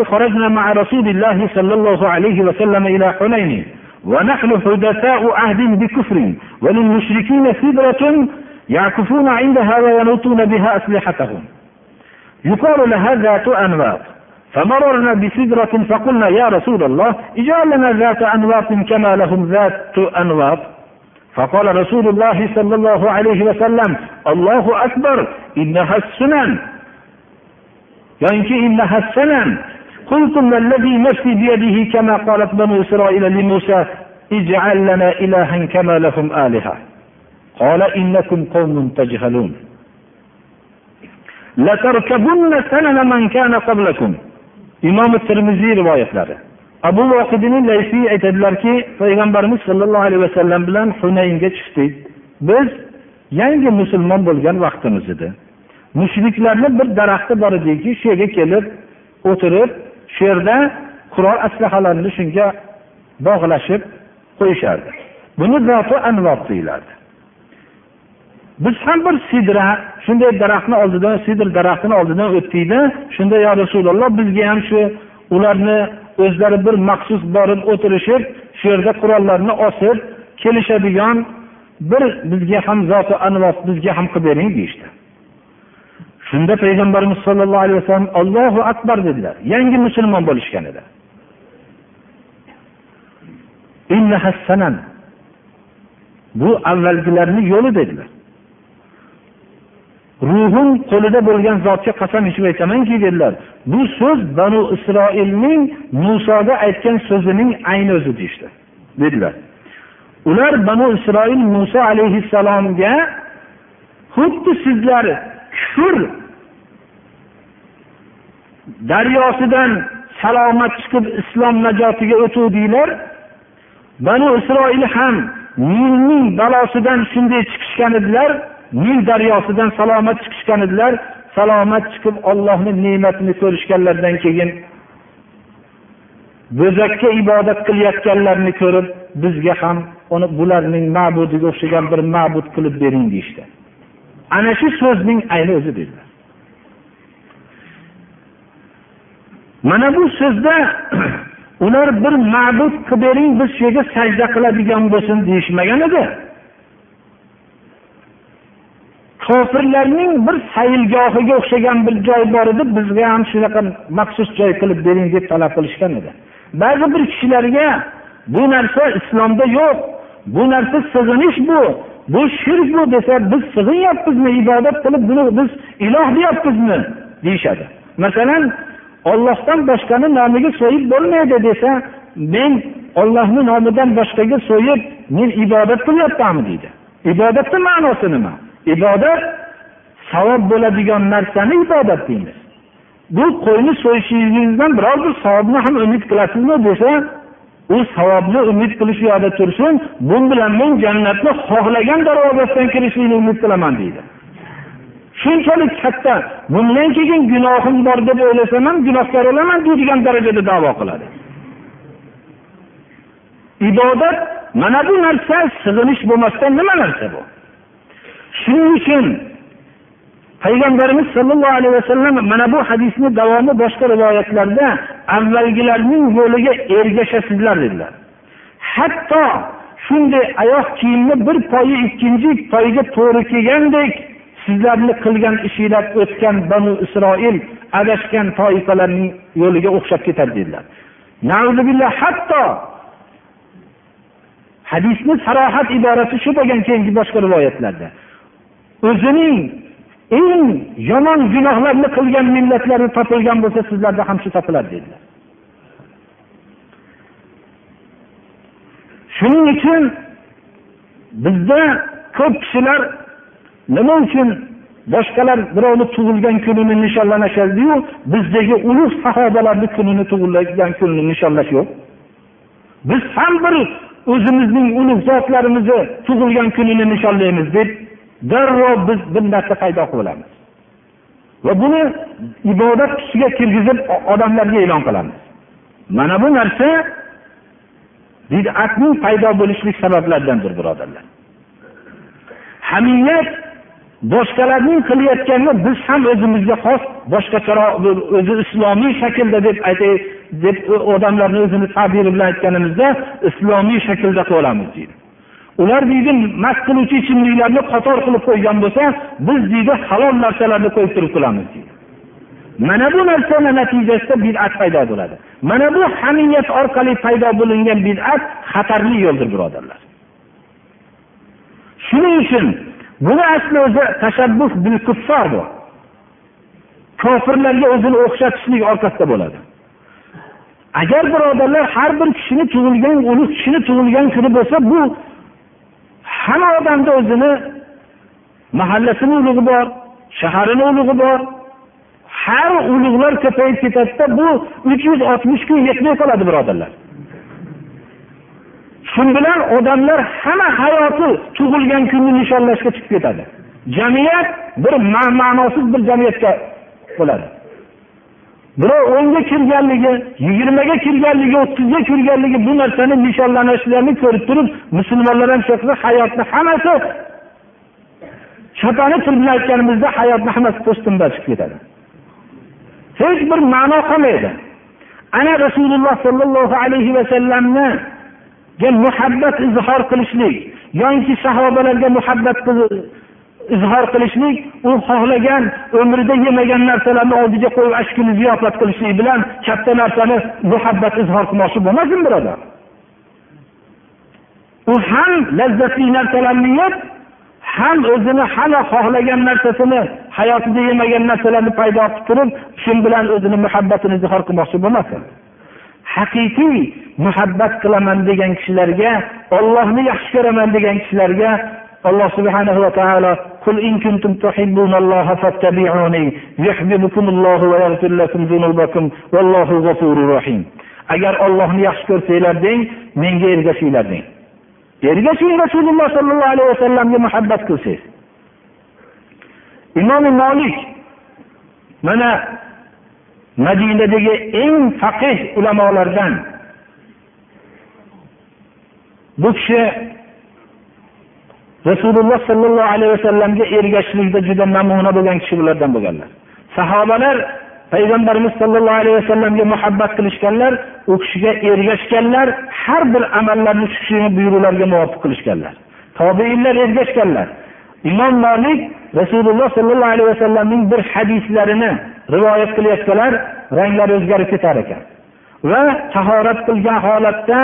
rasulillahi sollallohu alayhi vasallam ila hunayni ونحن حدثاء عهد بكفر وللمشركين سدرة يعكفون عندها وينوطون بها أسلحتهم. يقال لها ذات أنواط. فمررنا بسدرة فقلنا يا رسول الله اجعل لنا ذات أنواط كما لهم ذات أنواط. فقال رسول الله صلى الله عليه وسلم الله أكبر إنها السنن. يعني إنها السنن. قلتم الذي نفسي بيده كما قالت بنو إسرائيل لموسى اجعل لنا إلها كما لهم آلهة قال إنكم قوم تجهلون لتركبن سنن من كان قبلكم إمام الترمذي rivoyatlari abu voqidini laysiy aytadilarki payg'ambarimiz sollallohu alayhi vasallam bilan hunaynga chiqdik biz yangi musulmon bo'lgan vaqtimiz edi mushriklarni bir daraxti bor ediki shu yerga kelib o'tirib shu yerda qurol aslahalarini shunga bog'lashib qo'yishardi. Buni zoti anvor deyiladi. Biz ham bir sidra shunday daraxtni oldidan sidr daraxtini oldidan o'tdikda shunda yo rasululloh bizga ham shu ularni o'zlari bir maxsus borib o'tirishib shu yerda qurollarni osib kelishadigan bir bizga ham zoti anvor bizga ham qilib bering deyishdi. Shunda payg'ambarimiz sollallohu alayhi vasallam ollohu akbar dedilar. Yangi musulmon bo'lishgan edi. Bu avvalgilarni yo'li dedilar. Ruhim qo'lida bo'lgan zotga qasam ichib aytamanki dedilar bu so'z banu isroilning musoga aytgan so'zining ayni o'zi deyishdi dedilar. Ular banu isroil muso alayhissalomga xuddi sizlar kufr daryosidan salomat chiqib islom najotiga o'tuvdinglar banu isroil ham nilning balosidan shunday chiqishgan edilar nil daryosidan salomat chiqishgan edilar salomat chiqib ollohni ne'matini ko'rishganlaridan keyin bo'zakka ibodat qilayotganlarni ko'rib bizga ham uni bularning ma'budiga o'xshagan bir ma'bud qilib bering deyishdi. Ana shu so'zning ayni o'zi dedilar mana bu so'zda ular bir ma'bud qilib bering biz shu yerga sajda qiladigan bo'lsin deyishmagan edi. Kofirlarning bir sayilgohiga o'xshagan bir joy bor edi bizga ham shunaqa maxsus joy qilib bering deb talab qilishgan edi. Ba'zi bir kishilarga bu narsa islomda yo'q bu narsa sig'inish bu bu shirk bu desa biz sig'inyapmizmi ibodat qilib buni biz iloh deyapmizmi? deyishadi. Masalan ollohdan boshqani nomiga so'yib bo'lmaydi desa men ollohni nomidan boshqaga so'yib men ibodat qilyapmanmi deydi. Ibodatni ma'nosi nima? Ibodat savob bo'ladigan narsani ibodat deymiz. Bu qo'yni so'yishingizdan biror bir savobni ham umid qilasizmi desa u savobni umid qilish u yoqda tursin bu bilan men jannatni xohlagan darvozasidan kirishlikni umid qilaman deydi. Shunchalik katta bundan keyin gunohim bor deb o'ylasam ham gunohkor bo'laman deydigan darajada davo qiladi. Ibodat mana bu narsa sig'inish bo'lmasdan nima narsa bu? Shuning uchun payg'ambarimiz sollallohu alayhi vasallam mana bu hadisni davomi boshqa rivoyatlarda avvalgilarning yo'liga ergashasizlar dedilar. Hatto shunday oyoq kiyimni bir poyi ikkinchi poyiga to'g'ri kelgandek sizlarni qilgan ishinglar o'tgan banu isroil adashgan toifalarning yo'liga o'xshab ketadi dedilar. Hatto hadisni sarohat iborasi shu bo'lgan keyingi boshqa rivoyatlarda. O'zining eng yomon gunohlarni qilgan millatlari topilgan bo'lsa sizlarda ham shu topiladi dedilar. Shuning uchun bizda ko'p kishilar nima uchun boshqalar birovni tug'ilgan kunini nishonlanishadiyu bizdagi ulug' sahobalarni kunini tug'ilgan kunini nishonlash yo'q. Biz ham bir o'zimizning ulug' zotlarimizni tug'ilgan kunini nishonlaymiz deb darrov biz bir narsa paydo qilib olamiz. Va buni ibodat tusiga kirgizib odamlarga e'lon qilamiz. Mana bu narsa bid'atning paydo bo'lishlik sabablaridandir birodarlar. Hamiyat boshqalarning qilayotganini biz ham o'zimizga xos boshqacharoq o'zi islomiy shaklda deb aytay deb odamlarni o'zini tabiri bilan aytganimizda islomiy shaklda qilamiz deydi. Ular deydi mast qiluvchi ichimliklarni qator qilib qo'ygan bo'lsa biz deydi halol narsalarni qo'yib turib qilamiz deydi. Mana bu narsani natijasida bid'at paydo bo'ladi. Mana bu hamiyat orqali paydo bo'lingan bid'at xatarli yo'ldir birodarlar. Shuning uchun buni asli o'zi tashabbus bil kuffar bu kofirlarga o'zini o'xshatishlik orqasida bo'ladi. Agar birodarlar har bir kishini tug'ilgan ulug' kishini tug'ilgan kuni bo'lsa bu hamma odamni o'zini mahallasini ulug'i bor shaharini ulug'i bor. Har ulug'lar ko'payib ketadida bu uch yuz oltmish kun yetmay qoladi birodarlar. Shu bilan odamlar hamma hayoti tug'ilgan kunni nishonlashga chiqib ketadi. Jamiyat bir ma'nosiz bir jamiyatga bo'ladi. Birov o'nga kirganligi yigirmaga kirganligi o'ttizga kirganligi bu narsani nishonlanishlarini ko'rib turib musulmonlar ham shu hayotni hammasi chapani til bilan aytganimizda hayotni hammasi po'stinda chiqib ketadi. Hech bir ma'no qolmaydi. Ana rasululloh sollallohu alayhi vasallamni muhabbat izhor qilishlik yoki sahobalarga muhabbat izhor qilishlik u xohlagan umrida yemagan narsalarni oldiga qo'yib ashkuni ziyofat qilishlik bilan katta narsani muhabbat izhor qilmoqchi bo'lmasin birodar. U ham lazzatli narsalarni yeb ham o'zini hali xohlagan narsasini hayotida yemagan narsalarni paydo qilib turib shu bilan o'zini muhabbatini izhor qilmoqchi bo'lmasin. haqiqiy muhabbat qilaman degan kishilarga ollohni yaxshi ko'raman degan kishilarga alloh subhanahu va taolo قل إن كنتم تحبون الله فاتبعوني يحببكم الله ويغفر لكم ذنوبكم والله غفور رحيم agar ollohni yaxshi ko'rsanglar deng menga ergashinglar deng ergashing rasululloh sollallohu alayhi vasallamga muhabbat qilsangiz imom molik mana madinadagi eng faqih ulamolardan. Bu kishi rasululloh sollallohu alayhi vasallamga ergashishlikda juda namuna bo'lgan kishi bulardan bo'lganlar. Sahobalar payg'ambarimiz sollallohu alayhi vasallamga muhabbat qilishganlar u kishiga ergashganlar har bir amallarni shu kishini buyruqlariga muvofiq qilishganlar. Tobeinlar ergashganlar. Imom molik rasululloh sollallohu alayhi vasallamning bir hadislarini rivoyat qilayotganlar ranglari o'zgarib ketar ekan. Va tahorat qilgan holatda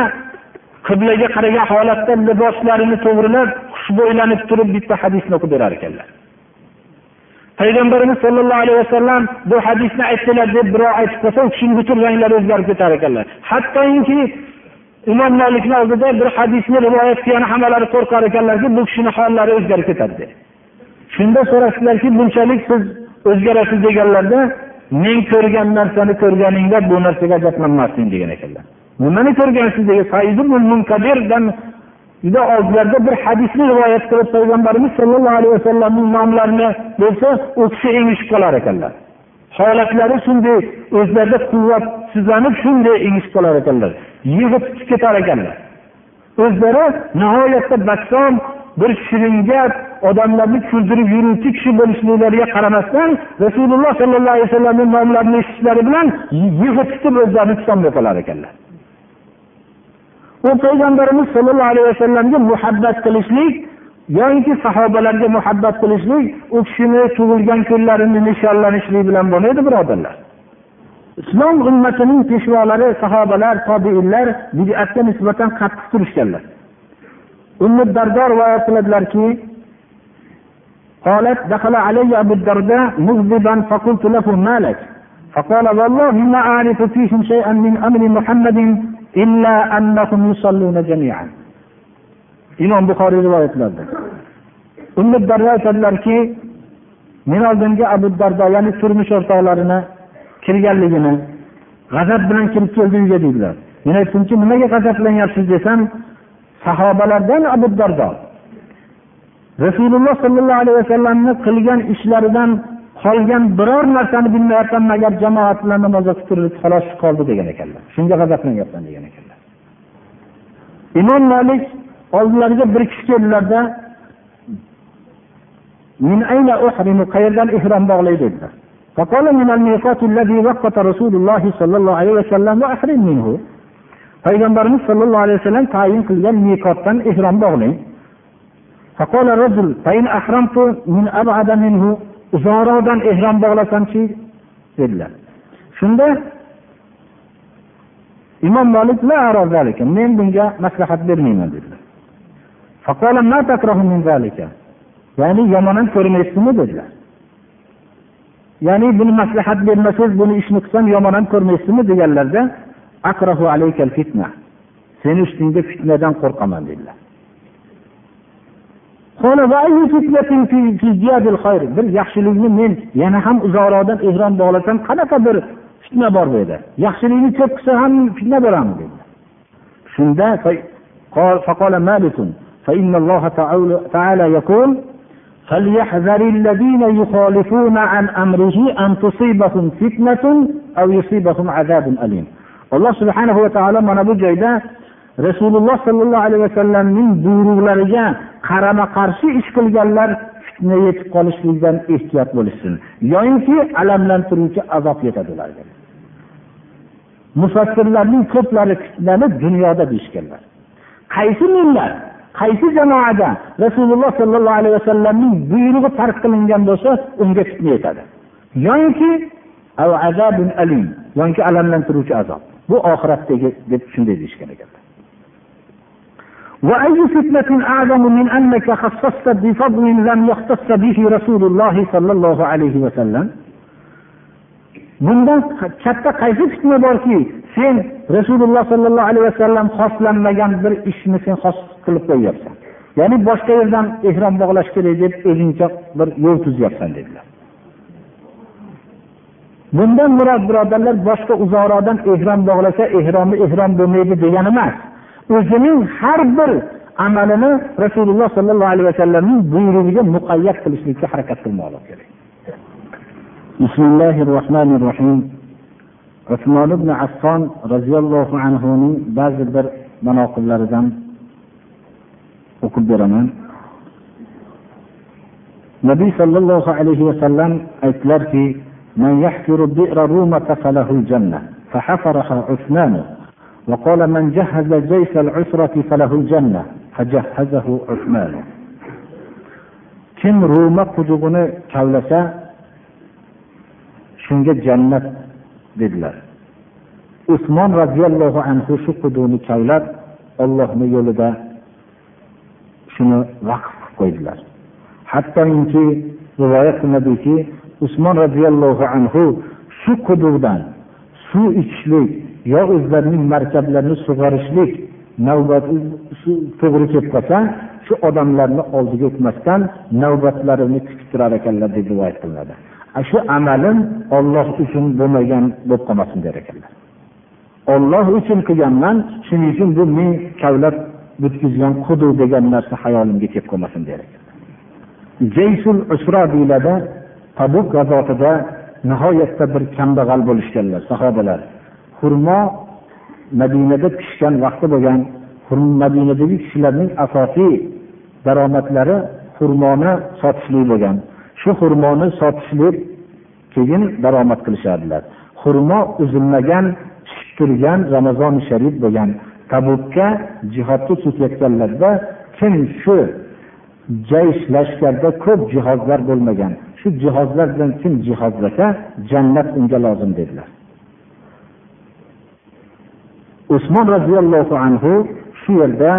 qiblaga qaragan holatda liboslarini to'g'rilab xushbo'ylanib turib bitta hadisni o'qib berar ekanlar. Payg'ambarimiz sollallohu alayhi vasallam bu hadisni aytdilar deb birov aytib qolsa u kishini butun ranglari o'zgarib ketar ekanlar. Hattoki imom molikni oldida bir hadisni rivoyat qilgani hammalari qo'rqar ekanlarki bu kishini hollari o'zgarib ketadi deb. Shunda so'rashdilarki bunchalik siz o'zgarasiz deganlarda men ko'rgan narsani ko'rganingda bu narsaga ajablanmasding degan ekanlar. Nimani ko'rgansiz degan juda oldilarida bir hadisni rivoyat qilib payg'ambarimiz sollallohu alayhi vasallamning nomlarini bo'lsa u kishi engishib qolar ekanlar. Holatlari shunday o'zlarida quvvatsizlanib shunday engishib qolar ekanlar. Yig'ib ketar ekanlar. O'zlari nihoyatda badsom bir shirin gap odamlarni kuldirib yuruvchi kishi bo'lishliklariga qaramasdan rasululloh sollallohu alayhi vasallamni nomlarini eshitishlari bilan yig'ib o'zlarini tutolmay qolar ekanlar. U payg'ambarimiz sollallohu alayhi vasallamga muhabbat qilishlik yoinki sahobalarga muhabbat qilishlik u kishini tug'ilgan kunlarini nishonlanishlik bilan bo'lmaydi birodarlar. Islom ummatining peshvolari sahobalar tobiinlar bidatga nisbatan qattiq turishganlar. ummi dardo rivoyat qiladilarki قالت دخل علي أبو الدرداء مغضبا فقلت له ما لك فقال والله ما أعرف فيهم شيئا من أمر محمد إلا أنهم يصلون جميعا imom buxoriy rivoyatlarida ummu dardo aytadilarki men oldimga abu dardo ya'ni turmush o'rtoqlarini kirganligini g'azab bilan kirib keldi uyga deydilar men aytdimki nimaga g'azablanyapsiz desam sahobalardan abu dardo rasululloh sollallohu alayhi vasallamni qilgan ishlaridan qolgan biror narsani bilmayapman magar jamoat bilan namoz o'qib turib xolos qoldi degan ekanlar shunga g'azablanyapman degan ekanlar imom malik oldilariga bir kishi keldilarda qayerdan ehrom bog'lay dedilar فقال من الميقات الذي وقت رسول الله صلى الله عليه وسلم وأحرم منه payg'ambarimiz sollallohu alayhi vasallam tayin qilgan miqotdan ehrom bog'lang. Uzoqroqdan ehrom bog'lasamchi dedilar. Shunda imom molik men bunga maslahat bermayman dedilar. Ya'ni yomonam ko'rmaysizmi dedilar. Ya'ni buni maslahat bermasangiz buni ishni qilsam yomon ham ko'rmaysizmi deganlarda seni ustingda fitnadan qo'rqaman dedilar bir yaxshilikni men yana ham uzoqroqdan ehrom bog'lasam qanaqa bir fitna bor bu yerda yaxshilikni ko'p qilsa ham fitna bo'ladimi dedilar shunda فقال مالك فإن الله تعالى يقول فليحذر الذين يخالفون عن أمره أن تصيبهم فتنة أو يصيبهم عذاب أليم alloh subhanahu va taolo mana bu joyda rasululloh sollallohu alayhi vasallamning buyruqlariga qarama qarshi ish qilganlar fitna yetib qolishlikdan ehtiyot bo'lishsin. Yoyinki alamlantiruvchi azob yetadi ularga. Mufassirlarning ko'plari fitnani dunyoda deyishganlar. Qaysi millat qaysi jamoada rasululloh sollallohu alayhi vasallamning buyrug'i tark qilingan bo'lsa unga fitna yetadi. Yoyinki yoki alamlantiruvchi azob. bu oxiratdagi deb shunday deyishgan ekanlar وأي فتنة أعظم من أنك خصصت بفضل لم يختص به رسول الله صلى الله عليه وسلم bundan katta qaysi fitna borki sen rasululloh sollallohu alayhi vasallam xoslanmagan bir ishni sen xos qilib qo'yyapsan ya'ni boshqa yerdan ehrom bog'lash kerak deb o'zingcha bir yo'l tuzyapsan dedilar Bundan murod birodarlar boshqa uzoqroqdan ehrom bog'lasa ehromi ehrom bo'lmaydi degani emas. O'zining har bir amalini rasululloh sollallohu alayhi vasallamning buyrug'iga muqayyat qilishlikka harakat qilmoqlik kerak bismillahi rohmanir rohim usmon ibn affon roziyallohu anhuning ba'zi bir manoqiblaridan o'qib beraman. Nabiy sollallohu alayhi vasallam aytdilarki من يحفر البئر رومة فله الجنة فحفرها عثمان وقال من جهز جيش العسرة فله الجنة فجهزه عثمان kim ruma qudug'ini kavlasa shunga jannat dedilar usmon roziyallohu anhu shu quduqni kavlab ollohni yo'lida shuni vaqf qilib qo'ydilar hattoki rivoyat qilinadiki usmon roziyallohu anhu shu quduqdan suv ichishlik yo o'zlarining markablarini sug'orishlik navbati to'g'ri kelib qolsa shu odamlarni oldiga o'tmasdan navbatlarini kutib turar ekanlar deb rivoyat qilinadi. Shu amalim olloh uchun bo'lmagan bo'lib qolmasin der ekanlar. Olloh uchun qilganman shuning uchun bu men kavlab bitkizgan quduq degan narsa hayolimga kelib qolmasin der ekanlar. Jaysul usro deyiladi tabuk g'azotida nihoyatda bir kambag'al bo'lishganlar sahobalar. Xurmo madinada pishgan vaqti bo'lgan madinadagi kishilarning asosiy daromadlari xurmoni sotishlik bo'lgan. Shu xurmoni sotishlik keyin daromad qilishardilar. Xurmo uzilmagan pishib turgan ramazoni sharif bo'lgan tabukka jihodga ketayotganlarda kim shu jaysh lashkarda ko'p jihozlar bo'lmagan shu jihozlar bilan kim jihozlasa jannat unga lozim dedilar. Usmon roziyallohu anhu shu yerda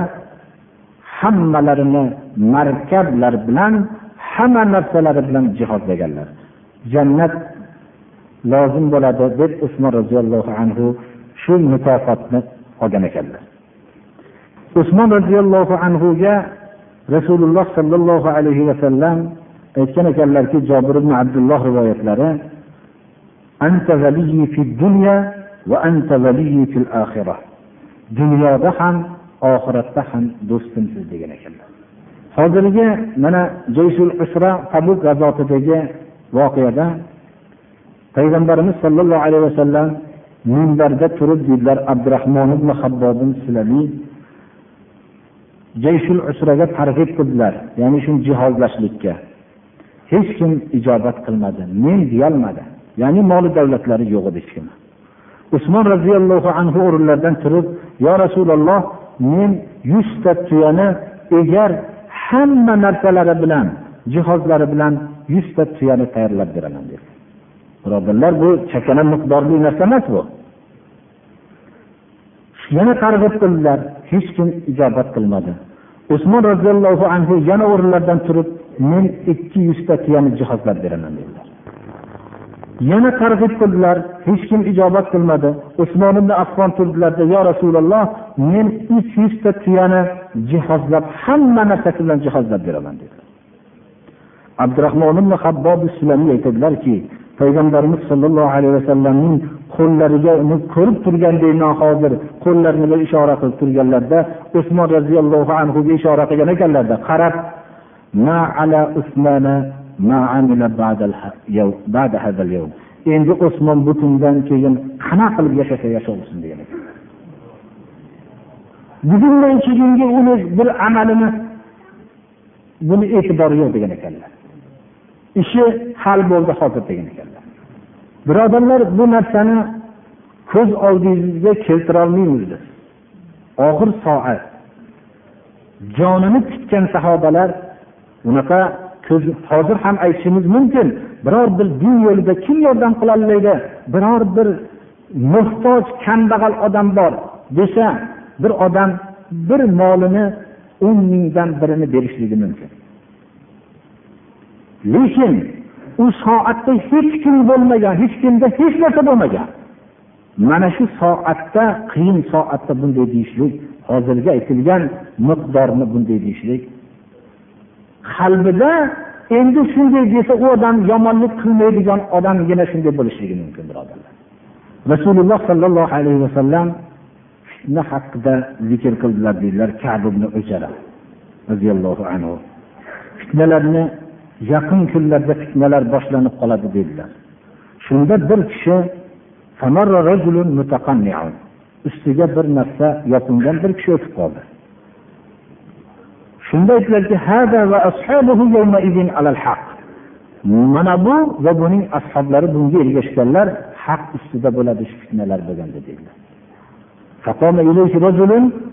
hammalarini markablar bilan hamma narsalari bilan jihozlaganlar. Jannat lozim bo'ladi deb usmon roziyallohu anhu shu mukofotni olgan ekanlar. Usmon roziyallohu anhuga rasululloh sollallohu alayhi vasallam aytgan ekanlarki jobir ibn abdulloh rivoyatlari dunyoda ham oxiratda ham do'stimsiz degan ekanlar. Hozirgi mana jayshul usra tabuk g'azotidagi voqeada payg'ambarimiz sollallohu alayhi vasallam minbarda turib deydilar abdurahmon ibn habbobin silamiy jayshul usraga targ'ib qildilar ya'ni shu jihozlashlikka. Hech kim ijobat qilmadi men deyolmadi. Ya'ni moli davlatlari yo'q edi hech kim. Usmon roziyallohu anhu o'rinlaridan turib yo rasululloh men yuzta tuyani egar hamma narsalari bilan jihozlari bilan yuzta tuyani tayyorlab beraman dedi. Birodarlar bu chakana miqdorli narsa emas bu. Yana targ'ib qildilar hech kim ijobat qilmadi. Usmon roziyallohu anhu yana o'rinlaridan turib men ikki yuzta tuyani jihozlab beraman dedilar. Yana targ'ib qildilar hech kim ijobat qilmadi. Usmon ibn affon turdilarda yo rasululloh men uch yuzta tuyani jihozlab hamma narsasi bilan jihozlab beraman dedilar. Abdurahmon ibn habbob aytadilarki payg'ambarimiz sollallohu alayhi vasallamning qo'llariga uni ko'rib turgandek hozir qo'llarini ishora qilib turganlarda usmon roziyallohu anhuga ishora qilgan ekanlarda qarab endi o'smon bu kundan keyin qanaqa qilib yashasa yashasin degan ekan. Bugundan keyingi uni bir amalini buni e'tibori yo'q degan ekanlar. Ishi hal bo'ldi hozir degan ekanlar. Birodarlar bu narsani ko'z oldingizga keltirolmaymiz biz. Og'ir soat. Jonini tikkan sahobalar unaqa ko'z hozir ham aytishimiz mumkin. Biror bir din yo'lida kim yordam qilolmaydi biror bir muhtoj kambag'al odam bor desa bir odam bir molini o'n mingdan birini berishligi mumkin. Lekin u soatda hech kim bo'lmagan hech kimda hech narsa bo'lmagan. Mana shu soatda qiyin soatda bunday deyishlik hozirgi aytilgan miqdorni bunday deyishlik qalbida endi shunday desa u odam yomonlik qilmaydigan odamgina shunday bo'lishligi mumkin birodarlar. Rasululloh sollallohu alayhi vasallam fitna haqida zikr qildilar deydilar kab ibn ujara roziyallohu anhu. Fitnalarni yaqin kunlarda fitnalar boshlanib qoladi dedilar shunda bir kishi ustiga bir narsa yopingan bir kishi o'tib qoldi. shunda aytdilarki mana bu va buning ashoblari bunga ergashganlar haq ustida bo'ladi shu fitnalar bo'lganda dedilar فقام إليه رجل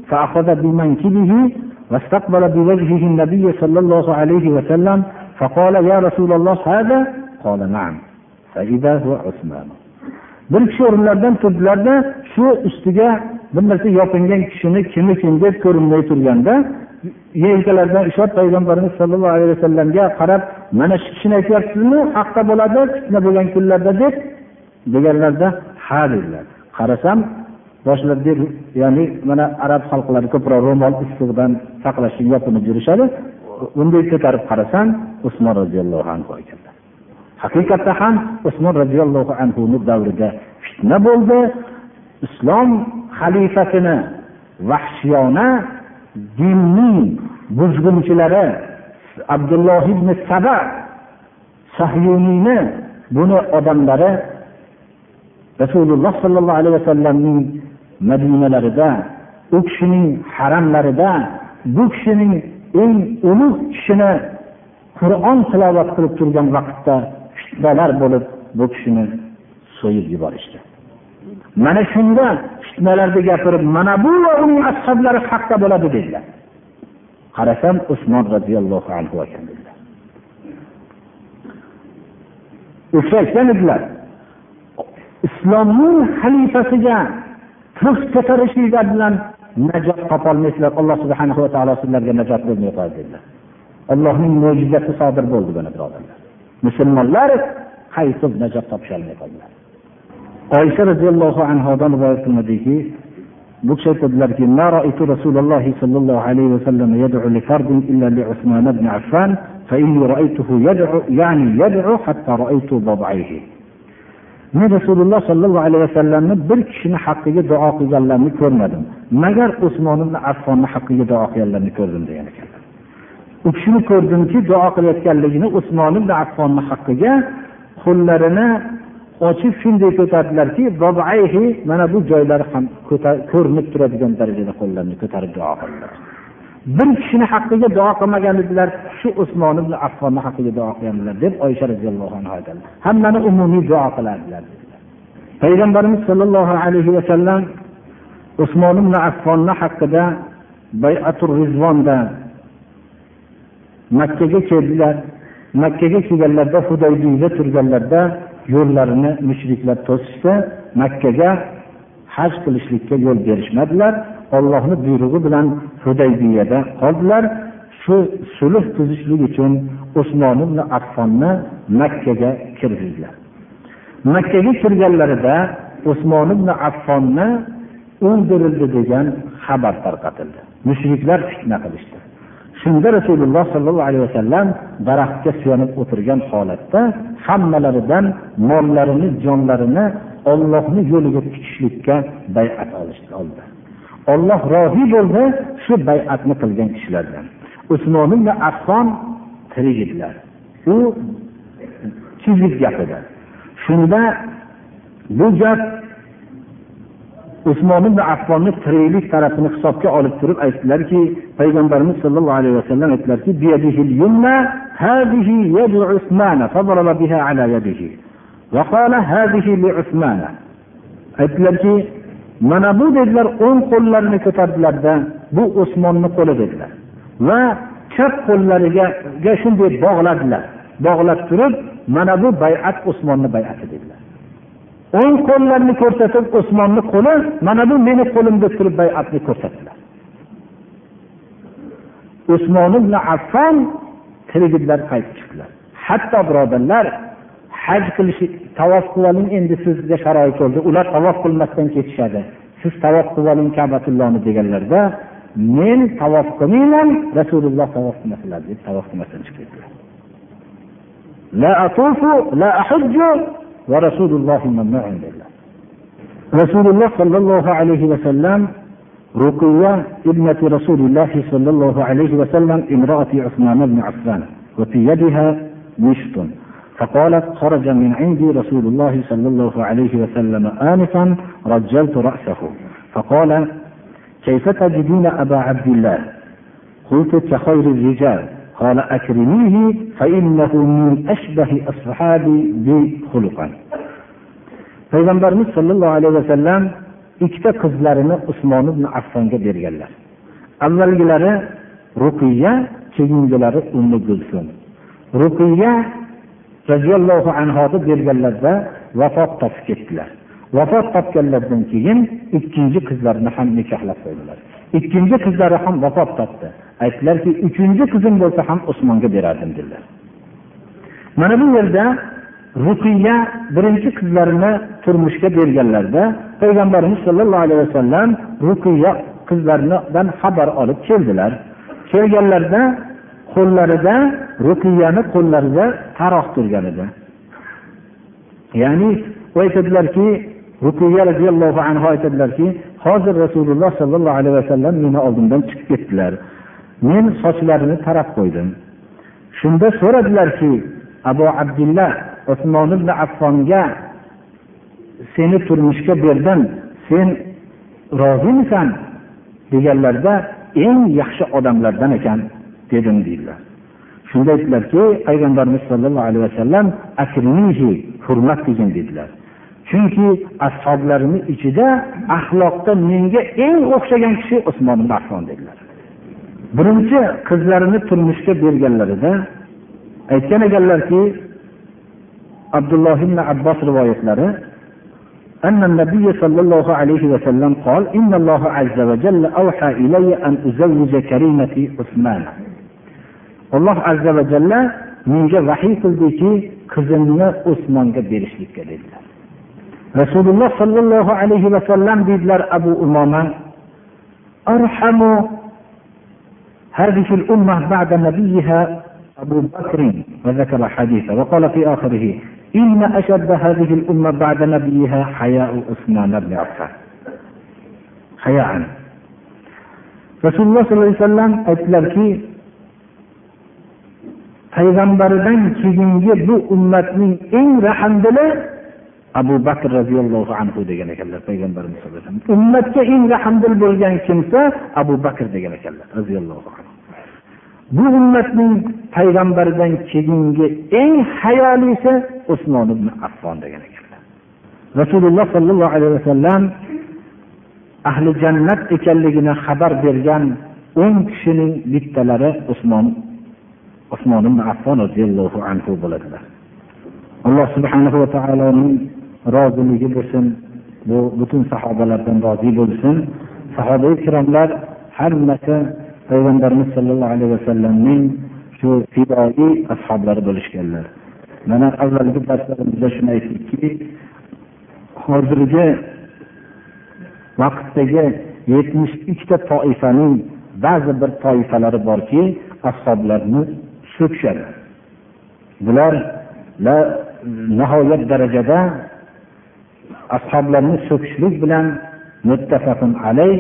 فأخذ بمنكبه واستقبل بوجهه النبي صلى الله عليه وسلم فقال يا رسول الله هذا قال نعم فإذا هو عثمان bir kishi o'rinlaridan turdilarda shu ustiga bir narsa yopingan kishini kim deb ko'rinmay turganda yelkalaridan ushlab payg'ambarimiz sollallohu alayhi vasallamga qarab mana shu kishini aytyapsizmi? Haqqa bo'ladi fitna bo'lgan kunlarda deb deganlarda ha dedilar. Qarasam boshlarida ya'ni mana arab xalqlari ko'proq ro'mol issiqdan saqlash uchun yopinib yurishadi. Bunday ko'tarib qarasam usmon roziyallohu anhu ekanlar haqiqatda ham usmon roziyallohu anhuni davrida fitna bo'ldi. Islom xalifasini vahshiyona dinning buzg'unchilari abdulloh ibn saba sahyuniyni buni odamlari rasululloh sollallohu alayhi vasallamning madinalarida u kishining haramlarida bu kishining eng ulug' kishini qur'on tilovat qilib turgan vaqtda fitnalar bo'lib bu kishini so'yib yuborishdi. Mana shunda fitnalarni gapirib mana bu va uning ashablari haqda bo'ladi dedilar. Qarasam usmon roziyallohu anhu ekan dedilar. O'sha edilar islomning xalifasiga tig' ko'tarishinglar bilan najot topolmaysizlar alloh subhanahu va taolo sizlarga najot bermay qo'yadi dedilar. Allohning mo'jizasi sodir bo'ldi buni birodarlar. Musulmonlar qaytib najot topisholmay qoldilar. oysha roziyallohu anhodan rivoyat qilinadiki bu kishi aytadilarki rasululloh sollallohu alayhi yad'u li illa li ibn affan fa yad'u ya'ni yad'u hatta alayhi vasallamni bir kishini haqqiga duo qilganlarini ko'rmadim. Magar usmon ibn affonni haqqiga duo qilganlarini ko'rdim degan ekanlar u kishini ko'rdimki duo qilayotganligini usmon ibn affonni haqqiga qo'llarini ochib shunday ko'tardilarki mana bu joylari ham ko'rinib turadigan darajada qo'llarini ko'tarib duo qildilar. Bir kishini haqqiga duo qilmagan edilar shu usmon ibn affonni haqqiga duo qilgandilar deb oysha roziyallohu anhu aytadi. Hammani umumiy duo qilardilar. Payg'ambarimiz sollallohu alayhi vasallam usmon ibn affonni haqida bayatur rizvonda makkaga keldilar. Makkaga kelganlarida hudaybiyda turganlarida yo'llarini mushriklar to'sishsa makkaga haj qilishlikka yo'l berishmadilar. Ollohni buyrug'i bilan hudaybiyada qoldilar. Shu sulh tuzishlik uchun usmon ibn affonni makkaga kirgizdilar. Makkaga kirganlarida usmon ibn affonni o'ldirildi degan xabar tarqatildi. Mushriklar fitna qilishdi. Shunda rasululloh sollallohu alayhi vasallam daraxtga suyanib o'tirgan holatda hammalaridan mollarini jonlarini ollohni yo'liga tikishlikka bayat oldi. Olloh rozi bo'ldi shu bayatni qilgan kishilardan. Usmon ibn affon tirik edilar. U tuzuk gap edi shunda bu gap usmon ibn affonni tiriklik tarafini hisobga olib turib aytdilarki payg'ambarimiz sollallohu alayhi vasallam aytdilarki aytdilarki mana bu dedilar o'ng qo'llarini ko'tardilarda bu usmonni qo'li dedilar. Va chap qo'llariga shunday bog'ladilar. Bog'lab turib mana bu bayat usmonni bayati dedilar. O'ng qo'llarini ko'rsatib usmonni qo'li mana bu meni qo'lim deb turib bayatni ko'rsatdilar. Usmon ibn affon tiriklar qaytib chiqdilar. Hatto birodarlar haj qilish tavof qilib oling endi sizga sharoit bo'ldi. Ular tavof qilmasdan ketishadi. Siz tavof qilib oling kabatullohni deganlarda men tavof qilmayman rasululloh tavof qilmasinlar deb tavof qilmasdan chiqib ketdilar rasululloh sollallohu alayhi vasallam رقية ابنة رسول الله صلى الله عليه وسلم امرأة عثمان بن عفان وفي يدها مشط. فقالت خرج من عندي رسول الله صلى الله عليه وسلم آنفا رجلت رأسه. فقال كيف تجدين أبا عبد الله؟ قلت كخير الرجال. قال أكرميه فإنه من أشبه أصحابي بي خلقا payg'ambarimiz sollallohu alayhi vasallam ikkita qizlarini usmon ibn affonga berganlar avvalgilari ruqiya keyingilari ummi gulsum ruqiya roziyallohu anhoni berganlarida vafot topib ketdilar vafot topganlaridan keyin ikkinchi qizlarini ham nikohlab qo'ydilar ikkinchi qizlari ham vafot topdi Aytdilarki uchinchi qizim bo'lsa ham usmonga berardim dedilar. Mana bu yerda ruqiya birinchi qizlarini turmushga berganlarida payg'ambarimiz sollallohu alayhi vasallam ruqiya qizlaridan xabar olib keldilar. Kelganlarida qo'llarida ruqiyani qo'llarida taroq turgan edi. Ya'ni u aytadilarki ruqiya roziyallohu anhu aytadilarki hozir rasululloh sollallohu alayhi vasallam meni oldimdan chiqib ketdilar. Men sochlarini tarab qo'ydim. Shunda so'radilarki abu abdullah usmon ibn affonga seni turmushga berdim sen rozimisan? deganlarida eng yaxshi odamlardan ekan dedim deydilar. Shunda aytdilarki payg'ambarimiz sollallohu alayhi vasallam akrimihi hurmat qilgin dedilar. Chunki ashoblarini ichida axloqda menga eng o'xshagan kishi usmon ibn affon dedilar. birinchi qizlarini turmushga berganlarida aytgan ekanlarki abdulloh ibn abbos rivoyatlari أن النبي صلى الله عليه وسلم قال إن الله عز وجل أوحى إلي أن أزوج كريمة عثمان alloh azza va jalla menga vahiy qildiki qizimni usmonga berishlikka dedilar rasululloh sollallohu alayhi vasallam deydilar abu umoma arhamu هذه الأمة بعد نبيها أبو بكر وذكر حديثه وقال في آخره إن أشد هذه الأمة بعد نبيها حياء عثمان بن عفان. حياء. رسول الله صلى الله عليه وسلم قال كي أيضا بردن كي ينجي بو أمتني إن رحمدله abu bakr roziyallohu anhu degan ekanlar payg'ambarimiz sallallohu alayhi vasallam. Ummatga eng rahmdil bo'lgan kimsa abu bakr degan ekanlar roziyallohu anhu. Bu ummatning payg'ambaridan keyingi eng hayolisi usmon ibn affon degan ekanlar. Rasululloh sollallohu alayhi vasallam ahli jannat ekanligini xabar bergan o'n kishining bittalari usmon usmon ibn affon roziyallohu anhu bo'ladilar. Alloh subhanahu va taoloning roziligi bo'lsin bu butun sahobalardan rozi bo'lsin. Sahoba ikromlar hammasi payg'ambarimiz sollallohu alayhi vasallamning shu fidoyi ashoblari bo'lishganlar. Mana avvalgi darslarimizda shuni aytdikki hozirgi vaqtdagi yetmish ikkita toifaning ba'zi bir toifalari borki ashoblarni so'kishadi bular nihoyat darajada ashoblarni so'kishlik bilan muttafaqun alay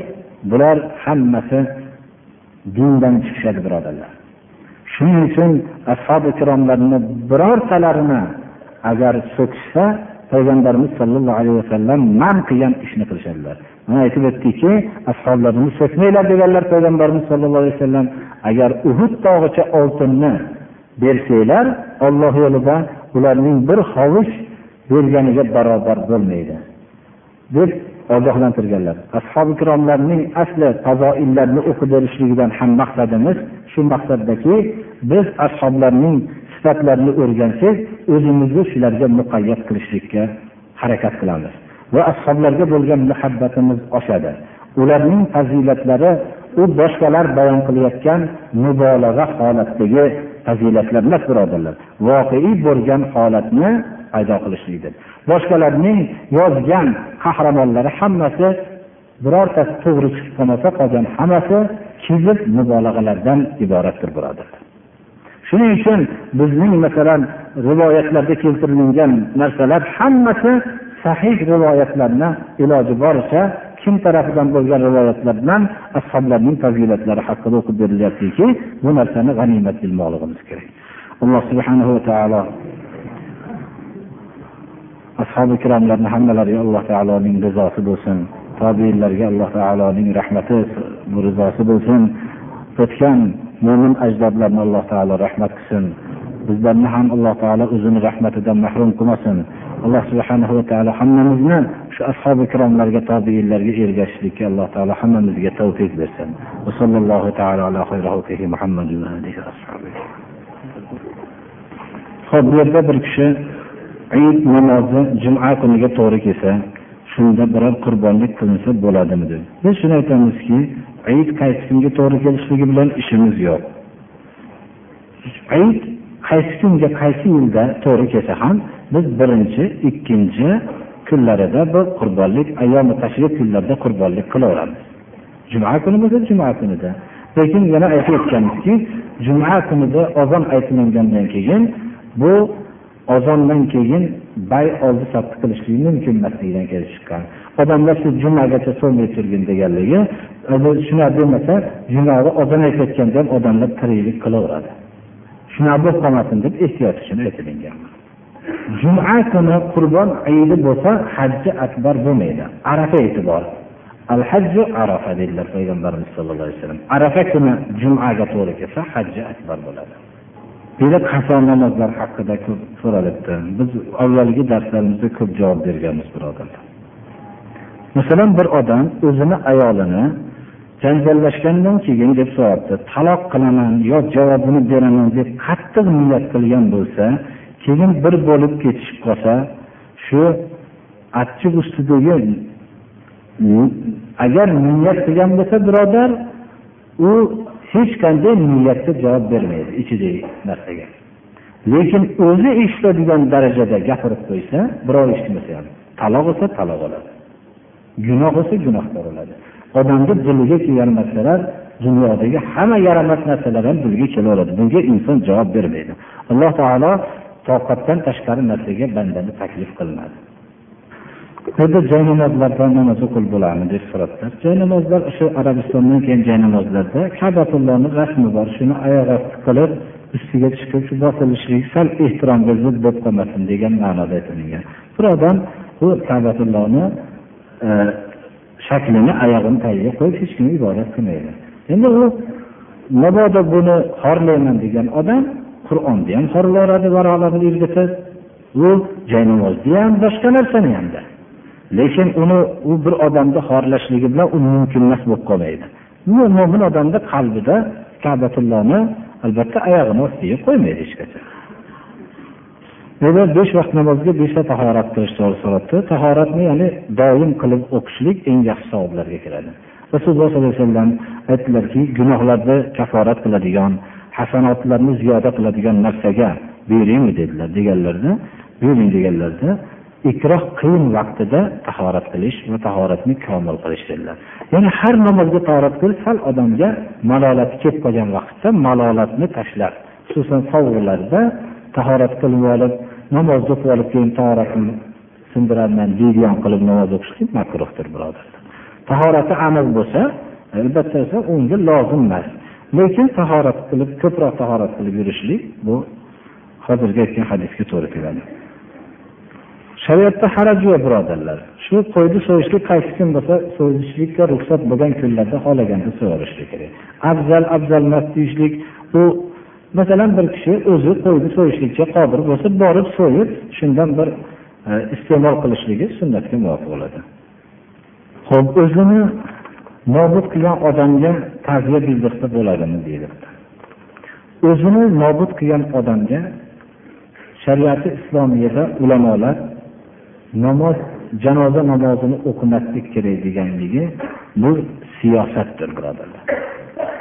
bular hammasi dindan chiqishadi birodarlar. Shuning uchun ashob ikromlarni birortalarini agar so'kishsa payg'ambarimiz sollallohu alayhi vasallam man qilgan ishni qilishadilar. Mana aytib o'tdikki ashoblarini so'kmanglar deganlar payg'ambarimiz sollallohu alayhi vasallam agar uhud tog'icha oltinni bersanglar olloh yo'lida ularning bir hovuch bo'lganiga barobar bo'lmaydi. Deb ogohlantirganlar. Ashobi ikromlarning asli fazoillarni o'qib berishligidan ham maqsadimiz shu maqsaddaki biz ashoblarning sifatlarini o'rgansak o'zimizni shularga muqayyat qilishlikka harakat qilamiz. Va ashoblarga bo'lgan muhabbatimiz oshadi. Ularning fazilatlari u boshqalar bayon qilayotgan mubolag'a holatdagi fazilatlar emas birodarlar. Voqeiy bo'lgan holatni paydo qilishlikdir. Boshqalarning yozgan qahramonlari hammasi birortasi to'g'ri chiqib qolmasa qolgan hammasi kizib mubolag'alardan iboratdir birodarlar shuning uchun bizning masalan rivoyatlarda keltirilgan narsalar hammasi sahih rivoyatlarni iloji boricha kim tarafidan bo'lgan rivoyatlar bilan ashoblarning fazilatlari haqida o'qib berilyaptiki bu narsani g'animat bilmoqligimiz kerak. Alloh subhanahu va taolo ashobi ikromlarni hammalariga alloh taoloning rizosi bo'lsin tobeinlarga alloh taoloning rahmati rizosi bo'lsin. O'tgan mo'min ajdodlarni alloh taolo rahmat qilsin. Bizlarni ham alloh taolo o'zini rahmatidan mahrum qilmasin. Alloh subhanahu va taolo hammamizni shu ashobi ikromlarga tobeinlarga ergashishlikka alloh taolo hammamizga tavfiq bersin. Ho'p bu yerda bir kishi Eid namozi juma kuniga to'g'ri kelsa, shunda biror qurbonlik qilinsa bo'ladimi deb. Biz shuni aytamizki, Eid qaysi kunga to'g'ri kelishligi bilan ishimiz yo'q. Eid qaysi kunga qaysi yilda to'g'ri kelsa ham biz birinchi, ikkinchi kunlarida bu qurbonlik ayyomi tashrif kunlarida qurbonlik qilaveramiz. Juma kuni bo'lsa juma kunida. Lekin yana aytib o'tganmizki, juma kunida ozon aytilingandan keyin bu ozondan keyin bay oldi sotdi qilishlik mumkin emasligidan kelib chiqqan. Odamlar shu jumagacha so'may turgin deganligi shunaqa bo'lmasa jumani ozon aytayotganda ham odamlar tiriklik qilaveradi. Shunaqa bo'lib qolmasin deb ehtiyot uchun aytilingan juma kuni qurbon ayidi bo'lsa hajji akbar bo'lmaydi. Arafa e'tibor. Al hajju arafa dedilar payg'ambarimiz sallallohu alayhi vasallam. Arafa kuni jumaga to'g'ri kelsa hajji akbar bo'ladi. Demak, qaso namozlar haqida ko'p so'ralibdi. Biz avvalgi darslarimizda ko'p javob berganmiz, birodarlar. Masalan, bir odam o'zini ayolini janjallashgandan keyin deb so'rabdi, taloq qilaman yo javobini beraman deb qattiq niyat qilgan bo'lsa, keyin bir bo'lib ketishib qolsa, shu achchiq ustidagi agar niyat qilgan bo'lsa, birodar, u hech qanday niyatga javob bermaydi ichidagi narsaga. Lekin o'zi eshitadigan darajada gapirib qo'ysa birov eshitmasa ham taloq bo'lsa taloq oladi. Gunoh bo'lsa gunohkor bo'ladi odamni diliga kelgan narsalar dunyodagi hamma yaramas narsalar ham diliga kelaveradi bunga inson javob bermaydi. Alloh taolo toqatdan tashqari narsaga bandani taklif qilmadi. Burada jaynamozlardan namoz o'qil bo'ladimi deb so'radilar. Jaynamozlar o'sha Arabistondan keyin jaynamozlarda kabatullohni rasmi bor. Shuni oyoq osti qilib, ustiga chiqib shu bosilishlik sal ehtiromga zid bo'lib qolmasin degan ma'noda aytilgan. Bir odam bu Ka'batullohni e, shaklini oyog'ini tagiga qo'yib hech kim ibodat qilmaydi. Endi u mabodo buni xorlayman degan odam Qur'onni ham xorlaveradi varoqlarni irgitib, u jaynamozni ham boshqa narsani hamda. Lekin uni u bir odamni xorlashligi bilan u mumkin emas bo'lib qolmaydi mo'min odamni qalbida kabatullohni albatta oyog'ini ostiga qo'ymaydi hech qachon Demak, besh vaqt namozga beshta tahorat qilish to'g'ri so'rabdi. Tahoratni ya'ni doim qilib o'qishlik eng yaxshi savoblarga kiradi. Rasululloh sollallohu alayhi vasallam aytdilarki, gunohlarni kaforat qiladigan, hasanotlarni ziyoda qiladigan narsaga bering dedilar deganlarda, bering deganlarda ikroh qiyin vaqtida tahorat qilish va tahoratni komil qilish dedilar ya'ni har namozga tahorat qilish sal odamga malolati kelib qolgan vaqtda malolatni tashlab xususan sovuqlarda tahorat qilib olib namozni o'qib olib keyin tahoratni sindiraman deydigan qilib namoz o'qishlik makruhdir birodarlar. Tahorati aniq bo'lsa albatta esa unga lozim emas. Lekin tahorat qilib ko'proq tahorat qilib yurishlik bu hozirgi aytgan hadisga to'g'ri keladi. Shariatda haraj yo'q birodarlar. Shu qo'yni so'yishlik qaysi kun bo'lsa so'yishlikka ruxsat bo'lgan kunlarda xohlaganda so'yaverishi kerak. Afzal afzal emas deyishlik bu masalan bir kishi o'zi qo'yni so'yishlikka qodir bo'lsa borib so'yib shundan bir e, iste'mol qilishligi sunnatga muvofiq bo'ladi. Ho'p o'zini nobud qilgan odamga ta'ziya bildirsa bo'ladimi deydi o'zini nobud qilgan odamga shariati islomiyada ulamolar namoz janoza namozini o'qimaslik kerak deganligi bu siyosatdir birodarlar.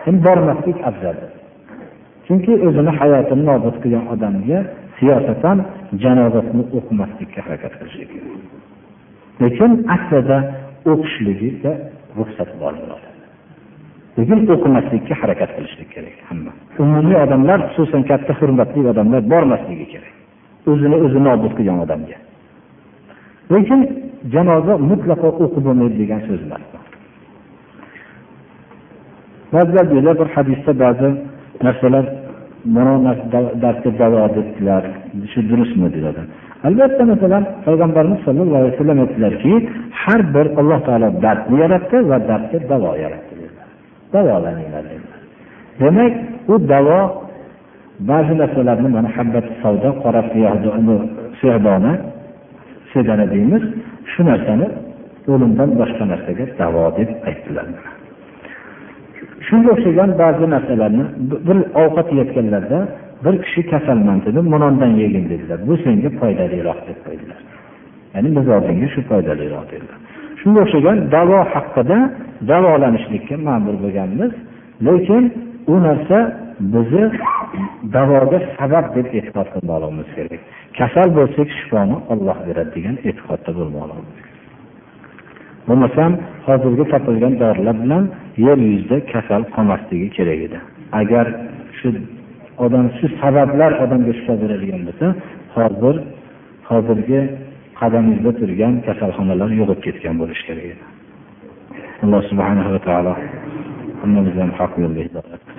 Endi bormaslik afzaldir. Chunki o'zini hayotini nobud qilgan odamga siyosatan janozasini o'qimaslikka harakat qilish kerak. Lekin aslida o'qishligiga ruxsat bor lekin o'qimaslikka harakat qilishlik kerak hamma. Umumiy odamlar xususan katta hurmatli odamlar bormasligi kerak. O'zini o'zi nobud qilgan odamga. Lekin janoza mutlaqo o'qib bo'lmaydi degan so'z emas ba'zilar deydilar bir hadisda ba'zi narsalar darsga davo debdilar shu durustmi dedilar albatta masalan payg'ambarimiz sollallohu alayhi vasallam aytdilarki har bir alloh taolo dardni yaratdi va dardga davo yaratdi davolaninglar dedilar. Demak u davo ba'zi narsalarni mana habbat savdo qora siyhdona sedana deymiz. Shu narsani o'limdan boshqa narsaga davo deb aytdilar. Shunga o'xshagan ba'zi narsalarni bir ovqat yeyotganlarda bir kishi kasalman dedi munondan yegin dedilar. Bu senga foydaliroq deb qo'ydilar. Ya'ni mizojingga shu foydaliroq dedilar. Shunga o'xshagan davo haqida davolanishlikka ma'mur bo'lganmiz. Lekin u narsa bizni davoga sabab deb e'tiqod qilmoqligimiz kerak. Kasal bo'lsak shifoni olloh beradi degan e'tiqodda bo'lmoqligimiz kerak bo'lmasam hozirgi topilgan dorilar bilan yer yuzida kasal qolmasligi kerak edi. Agar shu odam shu sabablar odamga shifo beradigan bo'lsa hozir hozirgi qadamimizda turgan kasalxonalar yo'qolib ketgan bo'lishi kerak edi. Alloh subhanahu va taolo hammamizni ham haq yo'lga hidoyat